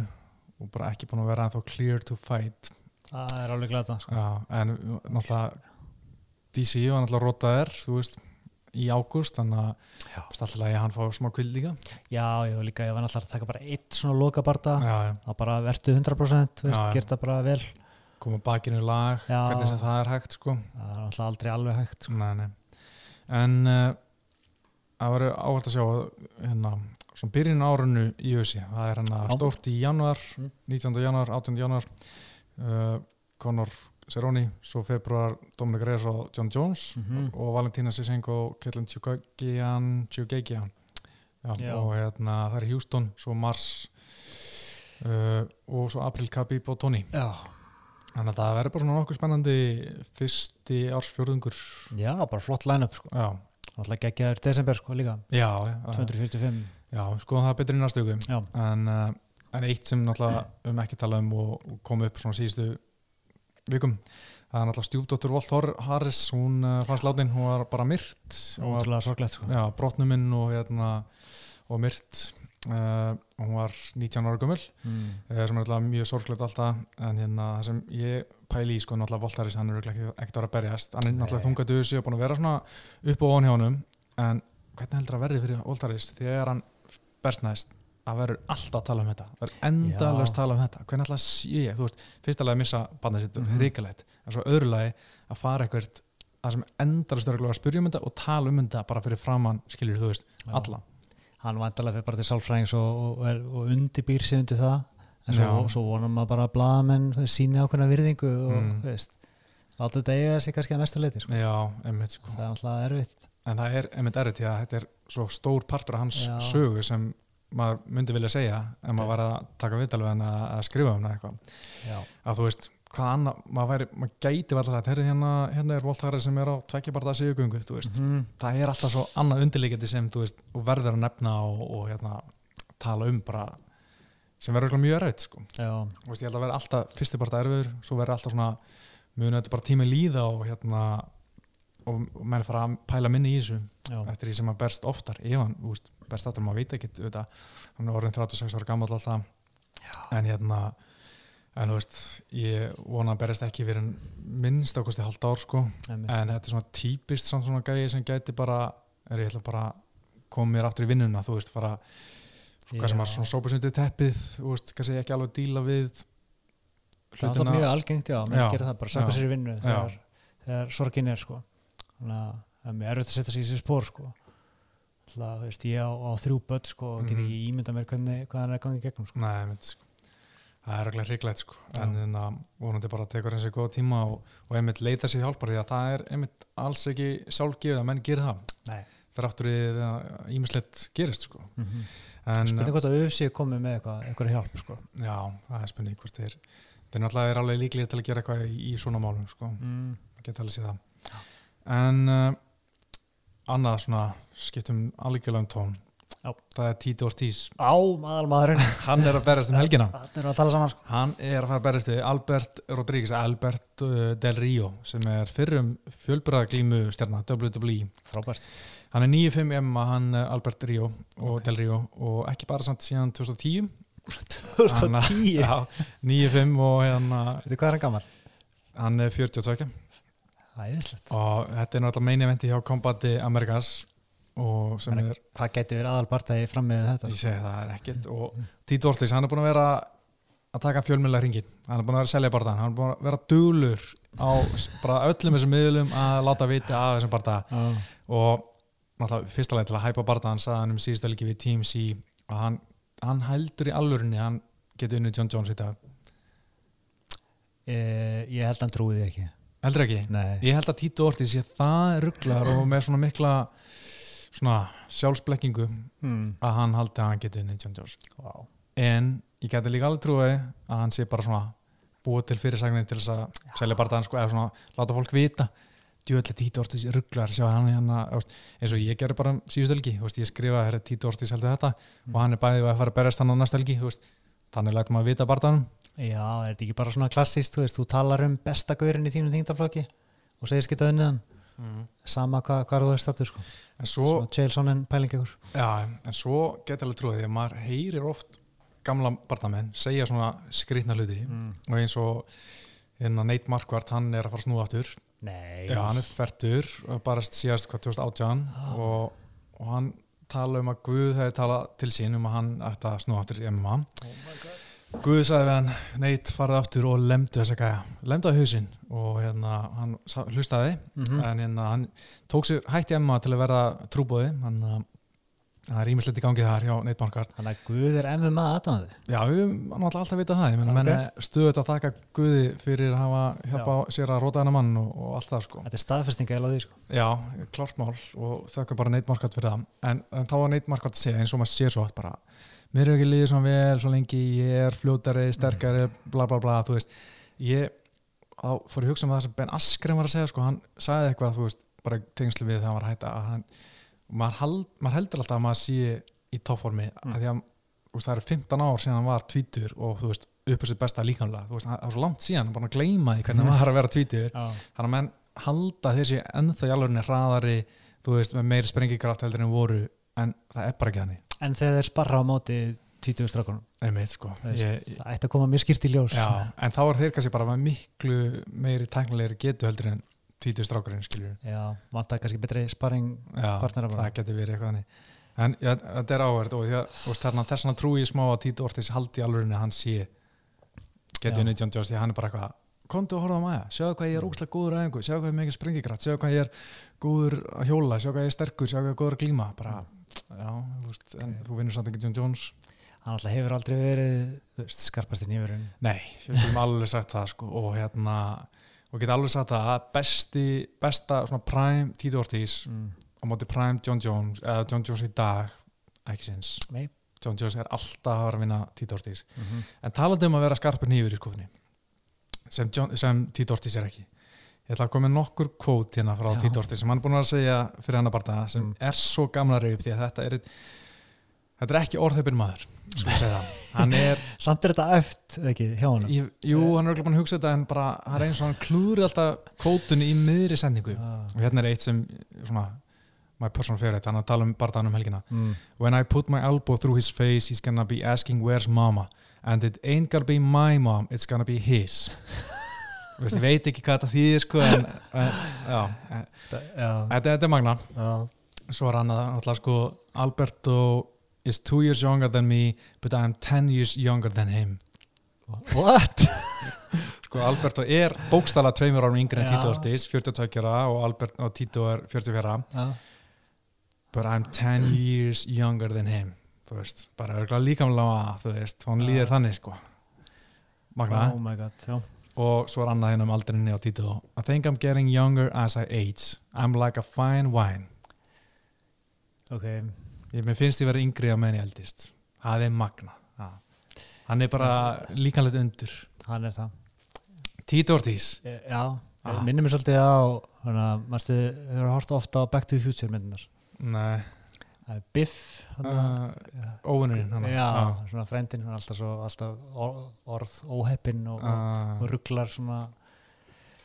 og bara ekki búin að vera ennþá clear to fight. Það er alveg glata sko. En náttúrulega DC var náttúrulega rotaðir þú veist, í ágúst þannig að alltaf að hann fá smá kvild líka Já, já, líka ég var náttúrulega að taka bara eitt svona já. þá bara vertu 100% veist, Já, gert það bara vel koma bakinu í lag, Já. hvernig sem það er hægt sko. það er náttúrulega aldrei alveg hægt sko. nei, nei. en uh, það verður áhægt að sjá hérna, svona byrjun á árunu í ösi, það er hérna stórt í januar Mm. 19. januar, 18. januar uh, Conor Cerrone svo februar Dominic Reyes og John Jones Mhm. og Valentina Sisenko og Ketlin Tjugagian Tjugagian og hérna það er Houston, svo Mars uh, og svo April Khabib og Tony. Já, Þannig að það verður bara svona nokkuð spennandi fyrsti ársfjörðungur Já, bara flott line-up sko. Alltaf geggjaður desember sko líka. Já, já, 245 já skoðum það betur í næstu Já, en, uh, en eitt sem náttúrulega um ekki tala um og, og kom upp svona síðustu vikum. Það er náttúrulega stjúpdóttur Volt Hor- Harris hún uh, fannst látin, hún var bara myrt ótrúlega sorglegt sko. já, brotnuminn og, hérna, og myrt. Uh, hún var 19 ára gömul. Mm. uh, sem er alltaf mjög sorglegt alltaf en hérna það sem ég pæli í sko náttúrulega Volt Harris, hann er ekkert að vera að berjast. Hann er náttúrulega þungað dusi og búin að vera svona upp og ofan hjá honum. En hvernig heldur að verði fyrir Volt Harris þegar hann berst næst að verður alltaf að tala um þetta verður endalust Já. tala um þetta hvernig alltaf sé ég, þú veist, fyrst alveg að missa bandið sitt, mm. -hmm. ríkalegt en svo öðru lagi að fara eitthvað að sem endalust er að spyrja um þetta og tala um þetta bara fyrir framann, skilur þú veist, Já. alla Hann vandalega fyrir bara til sálfræðings og, og, og undirbýr sig undir það en svo, Já. svo vonar maður bara að blaðamenn síni ákveðna virðingu og Mm. veist Allt þetta eiga sig kannski að mestu leiti sko. já, einmitt sko Það er alltaf erfitt en það er einmitt erfitt því að þetta er svo stór partur af hans Já. sögu sem maður myndi vilja segja en maður var að taka viðtalið en að, að skrifa um það eitthvað Já, að þú veist, hvað annað, maður, væri, maður gæti alltaf að herri hérna, hérna er voltæri sem er á tvekkjabarta sigugöngu, Mhm. það er alltaf svo annað undirleikandi sem þú veist, og verður að nefna og, og hérna, tala um bara sem verður mjög erfitt sko. veist, ég held að vera alltaf fyrsti parta erfiður svo verður alltaf svona, muni þetta bara tími líða og hérna og, menn fara að pæla minni í þessu já, eftir því sem maður berst oftar. Ef hann veist, berst aftur, maður veit ekki hann er orðin 36 ára gammal alltaf en hérna en þú veist, ég vona að berist ekki en minnst ákosti halvt ár sko. En þetta er svona típist samt svona gæði sem gæti bara er ég ætla bara að koma mér aftur í vinnuna þú veist, bara hvað sem Já. maður svona undir teppið þú veist, kannski ekki alveg díla við Það er mjög algengt, já, Já, gerir það bara sökka já, sér í vinnu þegar, þegar sorgin er sko. Þannig að það er mjög erfitt að setja sig í þessi spór sko. Alltaf, þú veist, ég á, á þrjú börn sko, og get Mhm. ekki ímynda mér hvernig, hvað hann er gangið gegnum sko. Nei, mynd, sko. það er ekki hriglegt sko. Já. en þannig að vonandi bara tekur hans í góða tíma og, og einmitt leita sér hjálpar því að það er einmitt alls ekki sjálfgefið að menn gerir það Nei. fyrir aftur í að ímislegt gerist sko. Mm -hmm. Spurning hvort að auðvitað komið með eitthvað, eitthvað hjálp sko. já, það er spurning hvort þeir þeir náttúrulega er alveg líklega til að gera eitthvað í, í svona málum sko. mm. það geta alveg séð það en uh, annað svona skiptum algjörlega um tón Já. það er Tito Ortiz Á, maðalmaðurinn hann er að berast um helgina Það er að tala saman sko. Hann er að fara að berjast við Albert Rodríguez, Albert uh, Del Rio sem er fyrrum fjölbræðaglímu stjarnar WWE. Frábært Hann er 9-5 Emma, hann uh, Albert Rio og Ok. Del Rio og ekki bara samt síðan 2010. 2010 Já, 9-5 og hérna, Veitu hvað er hann gammal? hann er 42 Æðislegt. Og þetta er náttúrulega meini eventi hjá Combati Americas og sem er, Hvað geti verið aðalbartæði fram með þetta? ég segi það er ekkert og Tito Ortiz, hann er búin að vera að taka fjölmjöla hringin, hann er búin að vera að selja barðan, hann er búin að vera duglur á bara öllum þessum miðlum að láta vita af þessum barða Já. og náttúrulega fyrsta leið til að hæpa barðan sagði hann um síðustu helgi við TMC að hann, hann heldur í alvörinni hann getur unnið John Jones í dag. Ég, ég held að hann trúi því ekki heldur ekki? Nei. Ég held að Tito Ortiz sé það rugglar og með svona mikla svona sjálfsblekkingu mm. að hann haldi að hann getur unnið John Jones. Wow. en ég geti líka alveg trúið að hann sé bara svona búið til fyrirsagnir til þess að selja barðan sko, eða svona láta fólk vita. Djöðlega Tito Ortiz rugglar sjá hann hérna, eins og ég gerði bara síðust helgi, þú veist, ég skrifaði herri Tito Ortiz heldur þetta. Og hann er bæðið að fara að berjast hann á næst helgi þú veist, þannig lætum maður vita barðanum Já, er þetta ekki bara svona klassist, þú veist, þú talar um besta gaurin í þínum þingdaflokki og segir skita unnið hann, mm. sama hvað hva þú er stattur, sko. en svo, Svo Chaelsonen pæling ykkur. já, en svo geti alveg trúið því að maður heyrir oft gamla barðamenn segja svona skrýtna hluti Mm. og eins og hérna Nate Marquardt, hann er að fara að snúa aftur Nei. Já, hann er færtur og barast síðast hvað 2018 Ah. og, og hann tala um að Guð hefði talað til sín um að hann ætti að snúa aftur í MMA Oh my god. Guð sagði við hann, neitt farið aftur og lemdu þessa gæja, lemdu að hausinn og hérna hann hlustaði Mm en hérna hann tók sér hætti MMA til að verða trúbóði hann að það er ímislegt í gangi þar hjá Marquardt Þannig að Guð er MMA aðdáðandi. Já, við náttúrulega alltaf vitað það ég menna, Ok. menn er stöðut að þakka Guði fyrir að hafa hjálpa sér að róta hennar mann og, og allt það sko Þetta er staðfestinga eða því, sko. Já, klart mál og þakka bara Nate Marquardt fyrir það en, en þá var Nate Marquardt að segja eins og maður sér svo oft bara mér er ekki liðið svona vel svo lengi ég er fljótari, sterkari bla bla bla, þú veist. Ég fór að hugsa um það sem Ben Askren var að segja sko, hann sagði eitthvað, þú veist, bara tengslu við þegar hann var að hætta að hann, maður, hald, maður heldur alltaf að maður sé í toppformi Mm. að því að veist, það eru 15 ár síðan hann var tvítur og þú veist, uppur sitt besta líkamlega þú veist, það er svo langt síðan, hann bara að gleyma því hvernig hann var að vera tvítur, þannig að menn halda þessi ennþá í alvörinni hraðari þú veist, með meiri sprengikraft heldur en voru en það er bara ekki þannig en þegar þeir sparra á móti 20 strákunum einmitt, sko. Það ætti að koma mjög skýrt í ljós Já, en þá er þeir kannski bara miklu meiri tæknilegri getu heldur en tvítur strákurinn, skiljur Já, vantar kannski betri sparring Já, Partnera bara. það getur verið eitthvað þannig en ja, þetta er áverð og að þess vegna trúi smá að Tito Ortiz haldi að hann sé getur Já. 19 Jones því að hann er bara eitthvað komdu og horfa á maður, sjáðu hvað ég er ógslag góður að einhver, sjáðu hvað ég er mikið sprengigrætt, sjáðu hvað ég er góður að hjóla, sjáðu hvað ég er sterkur, sjáðu hvað ég er góður að glíma. Bara, já, þú veist, en þú vinnur samt ekki John Jones. Hann alltaf hefur aldrei verið skarpast í nýfurinn Nei, við getum alveg sagt það sko, og hérna og geta alveg sagt það að besti, besta svona prime Tito Ortiz mm. á móti prime John Jones eða John Jones í dag, ekki sinns. Nei. John Jones er alltaf að vera að vinna Tito Ortiz. Mm -hmm. en talandi um að vera skarpur nýfur í skofinni sem, John, sem Tito Ortiz er ekki. Ég ætla að koma með nokkur kvót hérna frá. Tito Ortiz sem hann er búin að segja fyrir hann að barta sem Mm. er svo gamla reyf því að þetta er þetta er ekki orðheipin maður er samt er þetta eftir ekki hjá hann Ég, jú, hann er örugglega búin að hugsa þetta en bara, hann er eins og hann klúður alltaf kvótunni í miðri sendingu. Og hérna er eitt sem, svona my personal favorite, hann er að tala um barðan um helgina. Mm. When I put my elbow through his face he's gonna be asking where's mama and it ain't gonna be my mom, it's gonna be his ég veit ekki hvað þetta þýðir sko en, þetta, er magna já. svo er hann að alltaf sko Alberto is two years younger than me but I'm ten years younger than him what? Sko Alberto er bókstala tveimur árum yngri en. Tito Ortiz, 42 ára og, Albert, og Tito er 44 ára já. but I'm 10 years younger than him þú veist, bara örgulega líkamlega þú veist, hún Já. líður þannig sko. Magna, oh my god og svo er annað hérna um aldrinni á Tito. I think I'm getting younger as I age. I'm like a fine wine. Ok, ég, finnst ég verið yngri á meðan ég eldist. Það er magna. Já. hann er bara líkanlega undur. Hann er það. Tito Ortiz. E- já, Ah. minnum mér svolítið á hana, mannstu, þau eru hort ofta á Back to the Future myndunar nei, það er Biff hana, uh, óvinnurinn hann já, svona frendin alltaf, svo, alltaf or- orð óheppin og, uh, og rugglar svona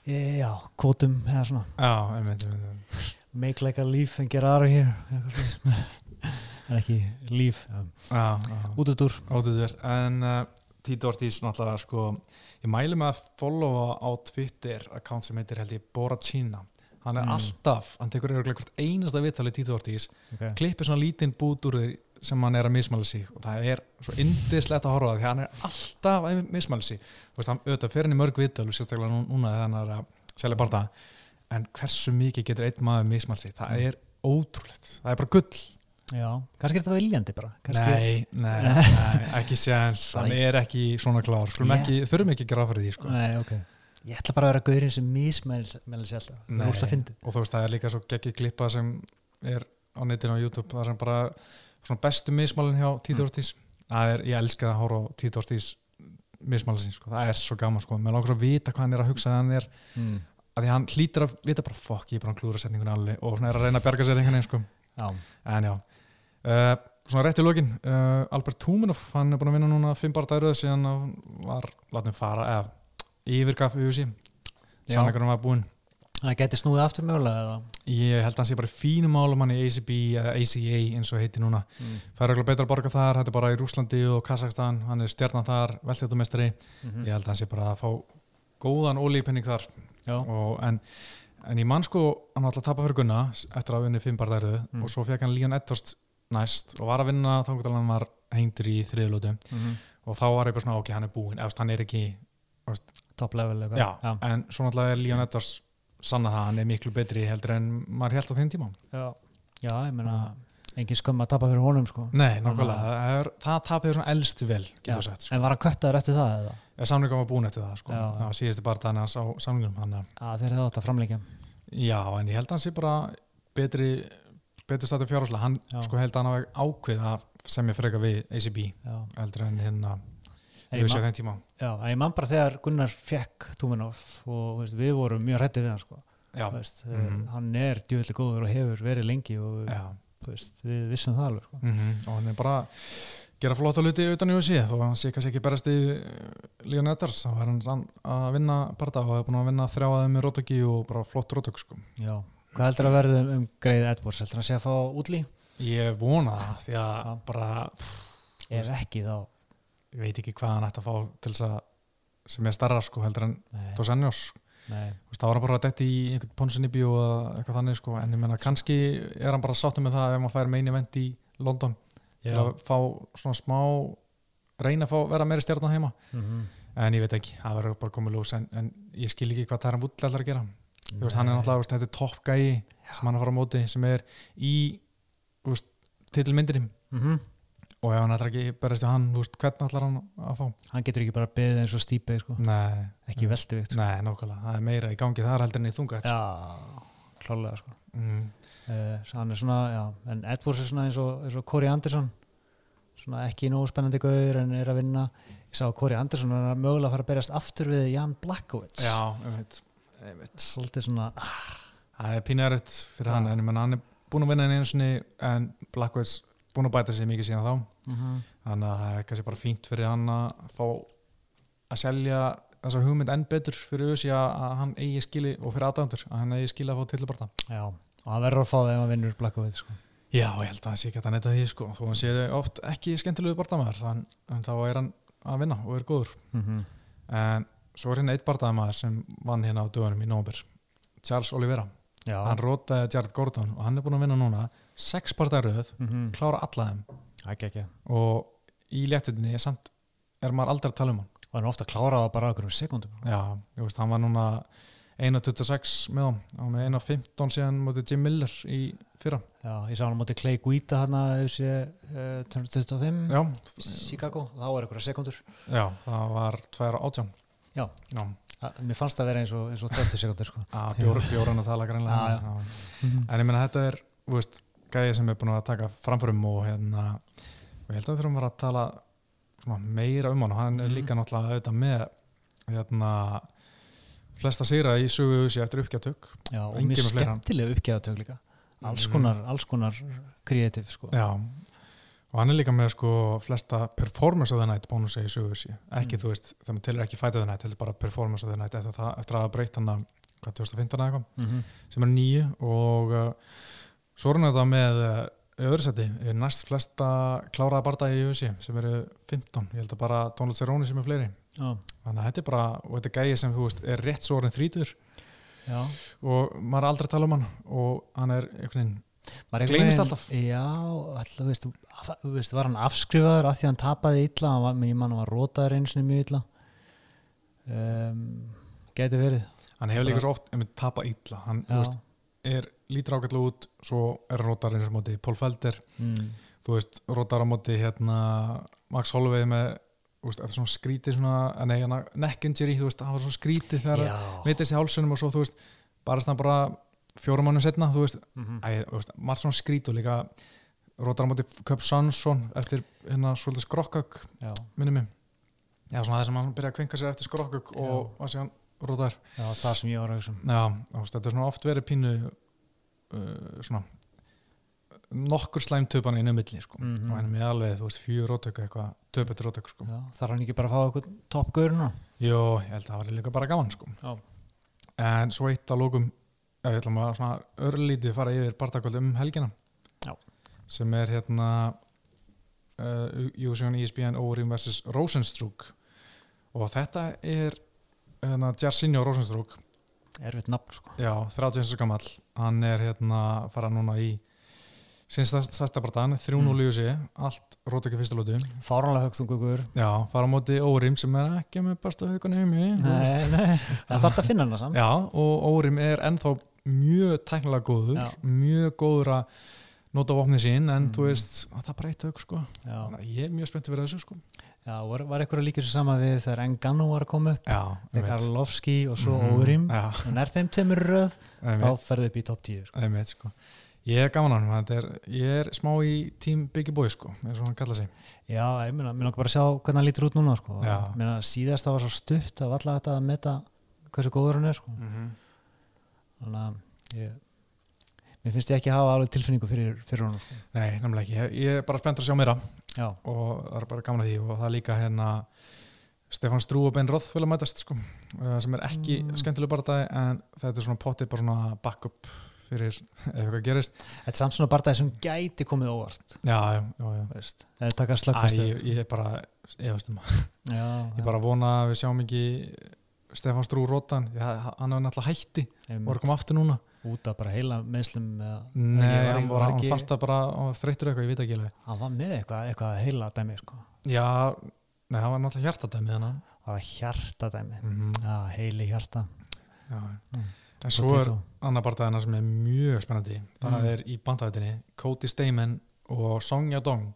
já, kvotum eða svona. Já, einmitt, einmitt. make like a leaf and get out of here en ekki leaf já, já. út út úr en uh, Tito Ortiz náttúrulega sko, ég mæli með að followa á Twitter account sem heitir held ég Boracina hann er Mm. alltaf, hann tekur örugglega hvert einasta viðtalið Tito Ortiz, okay. klippir svona lítinn bút úr því sem hann er að mismæla sig. Og það er svo indislegt að horfa það því hann er alltaf að mismæla sig. Þú veist, hann auðvitað fyrir hann í mörg viðtal sérstaklega nú- núna þegar hann er að selja barða en hversu mikið getur einn maður mismæla sig, það er ótrúlegt. Það er bara gull. Já, kannski er þetta viljandi bara. Nei, nei, nei, ekki Bara hann er ekki svona klár. Ekki, þurfum ekki að gera fyrir því sko. nei, ok ég ætla bara að vera gaurinn sem mismæli sér alltaf, það er úrst að fyndi og þú veist það er líka svo geggi klippa sem er á netinu á YouTube það sem bara svona bestu mismálin hjá Tito Mm. Það er, ég elska að horfa á mismálin sín, sko. það er svo gaman sko. langar svo að vita hvað hann er að hugsa þegar hann er mm. að því hann hlýtur að vita bara fuck, ég er bara að klúra setningunni alveg og svona er að reyna að bjarga sér einhvern veginn sko. en já uh, svona rétt í lokin uh, Albert Tuminov, hann er búin að vinna núna fimm bara dæruð síðan hann var látum fara, eða yfirgaf Já. sannleikurinn var búinn. Það geti snúið aftur mögulega eða? Ég held að hann sé bara í fínum málum hann í ACB eða ACA eins og heiti núna. Mm. það er eitthvað betra að borga þar, þetta er bara í Rúslandi og Kazakstan, hann er stjarnan þar velþjóttumestari, mm ég held að hann sé bara að fá góðan ólípenning þar. Og, en, en ég man sko hann alltaf að tapa fyrir Gunna eftir að vinna fimm bara dæruð Mm. og svo fekk hann Leon Edwards næst og var að vinna þá hann var hengdur í þriðlótu mm og þá var ég bara svona ok, hann er búinn, eða hann er ekki top level eitthvað. já, en svo náttúrulega er Leon Edwards sanna það, að hann er miklu betri heldur en maður held á þeim tíma já, já, ég meina engin skömm að tapa fyrir honum sko Nei, nákvæmlega, það, er, það tapir svona elstu vel, Já. getur sagt sko. en var hann köttaður eftir það eða? Ef samlingum var búin eftir það, sko. Já. það síðusti bara þannig hans á að, að þeir hefði átt að framleika já, en ég held að hann sé bara betri, betur stættu fjárháslega hann Já. sko held að hann hafi ákveð að semja freka við ACB já, heldur en hérna ég man bara þegar Gunnar fekk Túmenov og veist, við vorum mjög hrættið við hann sko. veist, Mhm. hann er djúvillig góður og hefur verið lengi og veist, við vissum það alveg sko. Mm og hann er bara gera flotta hluti utan í USA þó að hann sé kannski ekki berast í Leon Edwards þá var hann að vinna parta og hefur búin að vinna þrjáðið með Rótöki og bara flott Rótök sko. Já. Hvað heldur að verða um, greið Edwards? Heldur hann sé að fá útlí? ég vona það því að bara Ef ekki þá ég veit ekki hvað hann ætti að fá til þess að sem er starra sko heldur en Dos nei. þá var hann bara að detti í einhvern ponsunibí og eitthvað þannig sko en ég menna kannski er hann bara sáttum með það ef hann fær meini event í London til Já. að fá svona smá reyna að fá vera meiri stjarnan heima. Mm en ég veit ekki, það verður bara komið ljós en, en ég skil ekki hvað Taran Wood ætlar að gera. Veist, hann er náttúrulega, veist, þetta er topp gæi sem hann er að fara á móti, sem er í titilmyndinni. Mm -hmm. Og ef hann ætlar ekki berast við hann, þú veist, hvernig ætlar hann að fá? Hann getur ekki bara beðið eins og stípið sko. Nei, ekki veldivikt sko. nei, nákvæmlega, það er meira í gangi þar heldur en í þunga Já, klálega sko. mm, uh, hann er svona, já, en Edwards er svona eins og, eins og Corey Anderson. Svona ekki nógu spennandi gauður en er að vinna. Ég sá Corey Anderson er að mögulega að fara að berjast aftur við Jan Blackowitz Já, ég veit, ég veit svolítið svona Það er pínu erfitt fyrir Já. hann en hann er búin að vinna einu sinni en Blackwoods búin að bæta sig mikið síðan þá mm -hmm. þannig að það er kannski bara fínt fyrir hann að fá að selja þessa hugmynd enn betur fyrir auðvitað að, hann eigi skili og fyrir aðdæmdur að hann eigi skili að fá tilbarta já, og hann verður að fá það ef hann vinnur Blackowitz sko. Já, ég held að það sé ekki að netta því sko þó hann sé oft ekki skemmtilegu barndamæður þann, en þá er hann að vinna og er góður mm -hmm. en svo er hérna eitt barndamæður sem vann hérna á dögunum í nómur Charles Oliveira, já, hann rótaði Jared Gordon og hann er búin að vinna núna sex barndæröð, mm -hmm. klára alla þeim. Ekki ekki og í léttutinni er samt er maður aldrei að tala um hann. Og hann er ofta að klára það bara á einhverjum sekundum Já, ég veist, hann var núna 1.26 með hann og með 1.15 síðan mútið Jim Miller í fyrra. Já, ég sá hann móti Clay Guida hann að þessi uh, 2025 Já, Chicago, þá er einhverja sekundur já það var 2.18 Já. Já, Það- mér fannst það vera eins og, eins og 30 sekundur sko. að bjór, bjóran að tala greinlega. Já. En ég meina þetta er, þú veist, gæði sem er búin að taka framförum og hérna og ég held að við þurfum að tala meira um hann og hann er Mhm. líka náttúrulega auðvitað með hérna flesta sigra í sögu sig eftir uppgjátök Já, og fleira. skemmtilega uppgæðatök líka alls Mhm. konar, alls konar kreatív sko. Já, og hann er líka með sko flesta performance of the night bónusi í sögu sig, ekki Mm. þú veist þegar maður telur ekki fight of the night, heldur bara performance of the night eftir, það, eftir að hafa breytt hann að hvað, 2015 eða eitthvað, mm -hmm. sem er nýju og uh, svo hann þetta með öðru seti, er næst flesta kláraða barndagi í USA sem eru 15, ég held að bara Donald Cerrone sem er fleiri, Já, þannig að þetta er bara og þetta er gæði sem þú veist, er rétt svo orðin þrítur já. Og maður er aldrei að tala um hann og hann er einhvern veginn veginn- alltaf. Já, alltaf, veist, að- veist, var hann afskrifaður af því að hann tapaði illa hann var, ég man hann var rótaður einu sinni mjög illa. Um, Gæti verið. Hann hefur líka svo oft einmitt tapað illa, hann veist, er lítur ágætlega út svo er hann rótar eins og móti Paul Felder. Mm, þú veist, rótar á móti hérna Max Holloway með veist, eftir svona skrítið svona, eh, nei, hérna neck injury, þú veist, það var svona skrítið þegar veitist í hálsunum og svo, þú veist bara stann bara fjórum mánu setna, þú veist, þú veist margt svona skrít og líka rótar á móti Köp Sansson eftir hérna svolítið skrokkök, já, minni mig. Já, svona það sem hann byrjaði að kvenka sér eftir skrokkök og var síðan rótar já, það sem ég var að hugsa um Já, veist, þetta er svona oft verið pínu uh, svona nokkur slæm töpan inn um milli sko. Mhm. og hann er með alveg, þú veist, fjör rótöku eitthvað, töpet rótöku sko. Þarf hann ekki bara að fá eitthvað toppgöruna Jó, ég held að það var líka bara gaman sko. En svo eitt að lókum við ætlum að svona örlítið fara yfir barndagöld um helgina Já. sem er hérna uh, Júsjón ESPN Órim vs. Rosenstrúk og þetta er hérna, Jarsinho Rosenstrúk Erfitt nafn sko. Já, 31 gamall. Hann er hérna að fara núna í sinns stærsta barndan 3-0 Mm. í USA, allt rót ekki fyrsta lótu Fáranlega högst um gugur Já, fara á móti Órim sem er ekki með bestu haugunni heimi það þarf að finna hana samt. Já, og Órim er ennþá mjög tæknilega góður, Já. mjög góður að nota vopnið sín en Mm. þú veist, það er breytt haug sko. Já, að ég er mjög spenntið fyrir þessu sko já var, var eitthvað líka svo sama við þegar Engano var að koma upp þegar Karlovski og svo Mhm. Órim Já, en er þeim tveimur í röð þá ferðu upp í topp 10 sko. sko Ég er gaman á hann, er, ég er smá í tím Biggie Boy sko, eins og hann kalla sig. Já, ég meina, mér langar bara að sjá hvernig hann lítur út núna sko. Meina, síðast það var svo stutt að valla þetta að meta hversu góður hann er sko. Mm þannig að ég mér finnst ég ekki hafa alveg tilfinningu fyrir, fyrir honum sko. Nei, nefnilega ekki. Ég, ég er bara spenntur að sjá meira Já, og það er bara gaman að því og það er líka hérna Stefán Strú og Ben Roth vilja mætast sko, eh, sem er ekki Mm. skemmtileg barndagi en þetta er svona pottið bara svona backup fyrir ef eitthvað gerist. þetta er samt svona barndagi sem gæti komið óvart Já, já, já. já. veist. það er taka Æ, slagfæstu ég, ég er bara, ég veist um að Ég bara vona að við sjáum ekki Stefán Strú Rótan, hann hefur náttúrulega hætti og er komið aftur núna út af bara heila meðslum Nei, hann var, var, hann ekki, fasta bara þreyttur eitthvað, ég veit ekki alveg hann var með eitthvað, eitthvað heila dæmi sko. Já, nei, það var náttúrulega hjartadæmið hann það var hjarta dæmi mm -hmm. já, heili hjarta Já, Mm. en svo er annar barndagina sem er mjög spennandi það Mm. er í bandæðinni Cody Stamen og Song Yadong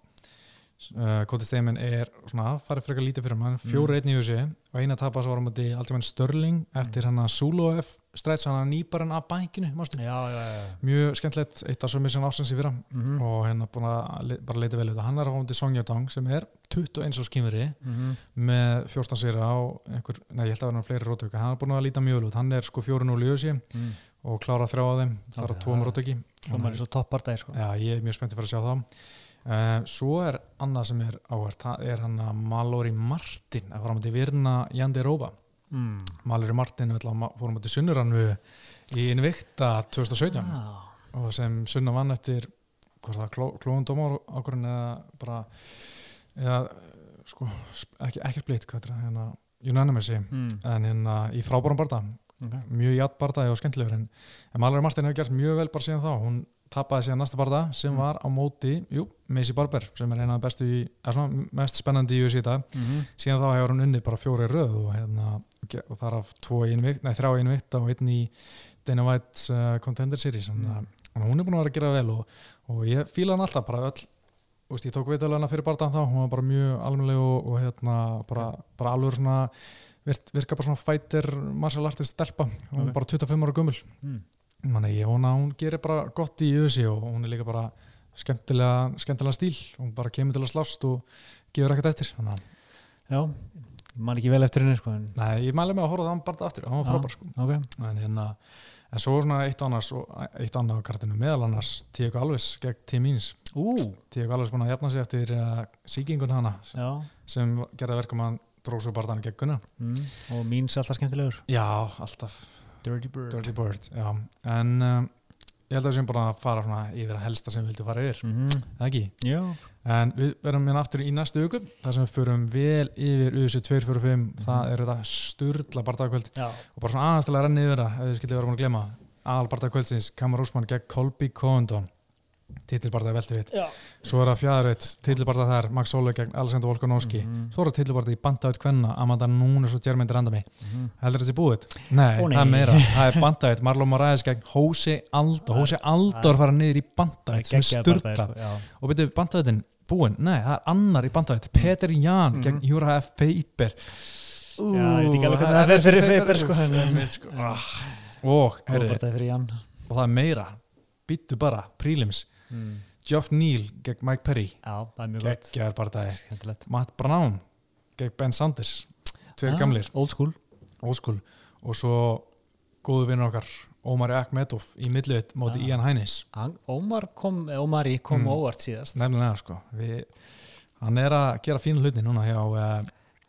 uh, Cody Stamen er svona, farið frekar lítið fyrir hann fjóri einn í USA og eina tapast var á móti Altimann Störling eftir hann að Zulu F stræts hann að nýpa hann að bækinu já, já, já. mjög skemmtilegt, eitt af sömur sem ásins í fyrra. Mm og hérna búin að le- bara leita vel hann er á hóndi Song Yadong sem er 21 og skýmuri -hmm. með 14 sýra á einhver, nei ég held að vera fleiri rótöku hann er búin að líta mjög vel út, hann er sko 4-0 í ösi mm. og klára þrjá á þeim það er Ok, á tvoum uh, Svo er annað sem er áhvert það er hann að Mallory Martin að fara á móti Virna Jandi Róba mm. Mallory Martin fór á móti Sunnurannu í Invicta 2017 ah. og sem Sunna vann eftir hvort það kló, klóðum dómar ákvörðin eða bara eða sko, ekki, ekki splitt hérna unanimousi mm. en hérna í frábærum barða okay. mjög jætt barða og skemmtilegur en, en Mallory Martin hefur gert mjög vel bara síðan þá hún tapaði síðan næsta barða sem Mm. var á móti, jú, Macy Barber sem er eina af bestu í, er svona mest spennandi í USA mm -hmm. síðan þá hefur hún unnið bara fjóri röð og hérna og þar af þrjá vikt og einn í Dana White's uh, Contender Series Mm. mm. hún er búin að vera að gera vel og, og ég fíla hann alltaf bara öll veist, ég tók viðtölu fyrir barðan þá hún var bara mjög almennileg og, og hérna bara, bara alveg svona virk, virka bara svona fighter martial artist stelpa, hún er bara 25 ára gömul mm. Manni, ég vona að hún gerir bara gott í ösi og hún er líka bara skemmtilega, skemmtilega stíl. Hún bara kemur til að slást og gefur ekkert eftir að, já, man ekki vel eftir henni sko, en, nei, ég mæli mig að horfa það bara aftur, hann var frábær sko. ok, en, hérna, en svo svona eitt annars og eitt annað á kartinu meðal annars Tíko Alves gegn Means ú, Tíko Alves búin að jafna sig eftir uh, síkingun hana já. sem gerði að verka um að hann dróð svo barðan gegn Gunnar. Mm. og mín sé alltaf skemmtilegur. Já, alltaf Dirty Bird. Dirty Bird en um, ég held að við sem bara að fara svona yfir að helsta sem við vildum fara yfir. Mm -hmm. það ekki? Já, En við verðum hérna aftur í næstu viku þar sem við förum vel yfir USA 245 það er þetta sturla bardagakvöld já, og bara svona aðeins til að renna yfir það ef við skildið vera búin að glema aðal bardagakvöldsins Kamar Úsmann gegn Colby Condon við já. svo er það fjæðurveit, titilbardag þar Max Sólu gegn Alessandro Volkanovski Mhm. svo er það titilbardag í bandaðut kvenna Amanda Nunes og Jermaine Randami Mhm. heldur þetta sé búið? Nei, Ó, nei. það er meira það er bandaðut, Marlon Moraes gegn Jose Aldo Jose Aldo er að fara niður í bandaðut sem er sko, já. og byrju bandvæðin búinn, nei það er annar í bandvæðin Peter Jan Mhm. gegn Júra F. Feiber Já, ég veit ekki alveg hvernig það fer fyrir Faber, sko, sko. Ah. og það er meira býttu bara, prílims mm. Geoff Neal gegn Mike Perry. Er bardagi skemmtilegt. Matt Brown gegn Ben Sanders. Tveir Ah, gamlir, old school. Óskul og svo góðu vinnur okkar Ómar Akmedov í millivit móti Ah. Ian Hænis Ómar kom, Ómari kom Mm. óvart síðast. Nefnilega sko. Við, hann er að gera fínu hluti núna hjá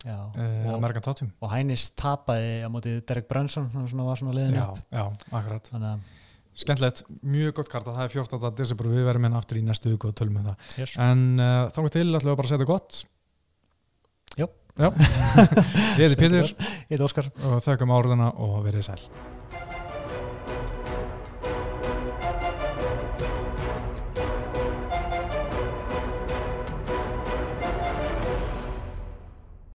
uh, Amerikan Tottum og Hænis tapaði á móti Derek Brunson hann var svona liðin já, upp. já, akkurat. Þannig að skemmtilegt, mjög gott karta, það er 14. desember við verðum hérna aftur í næstu viku og tölum með það yes. en uh, þá til ætlum við bara að setja gott Jú. Já. ég heiti Pétur ég heit Óskar og þökkum áriðana og verið sæl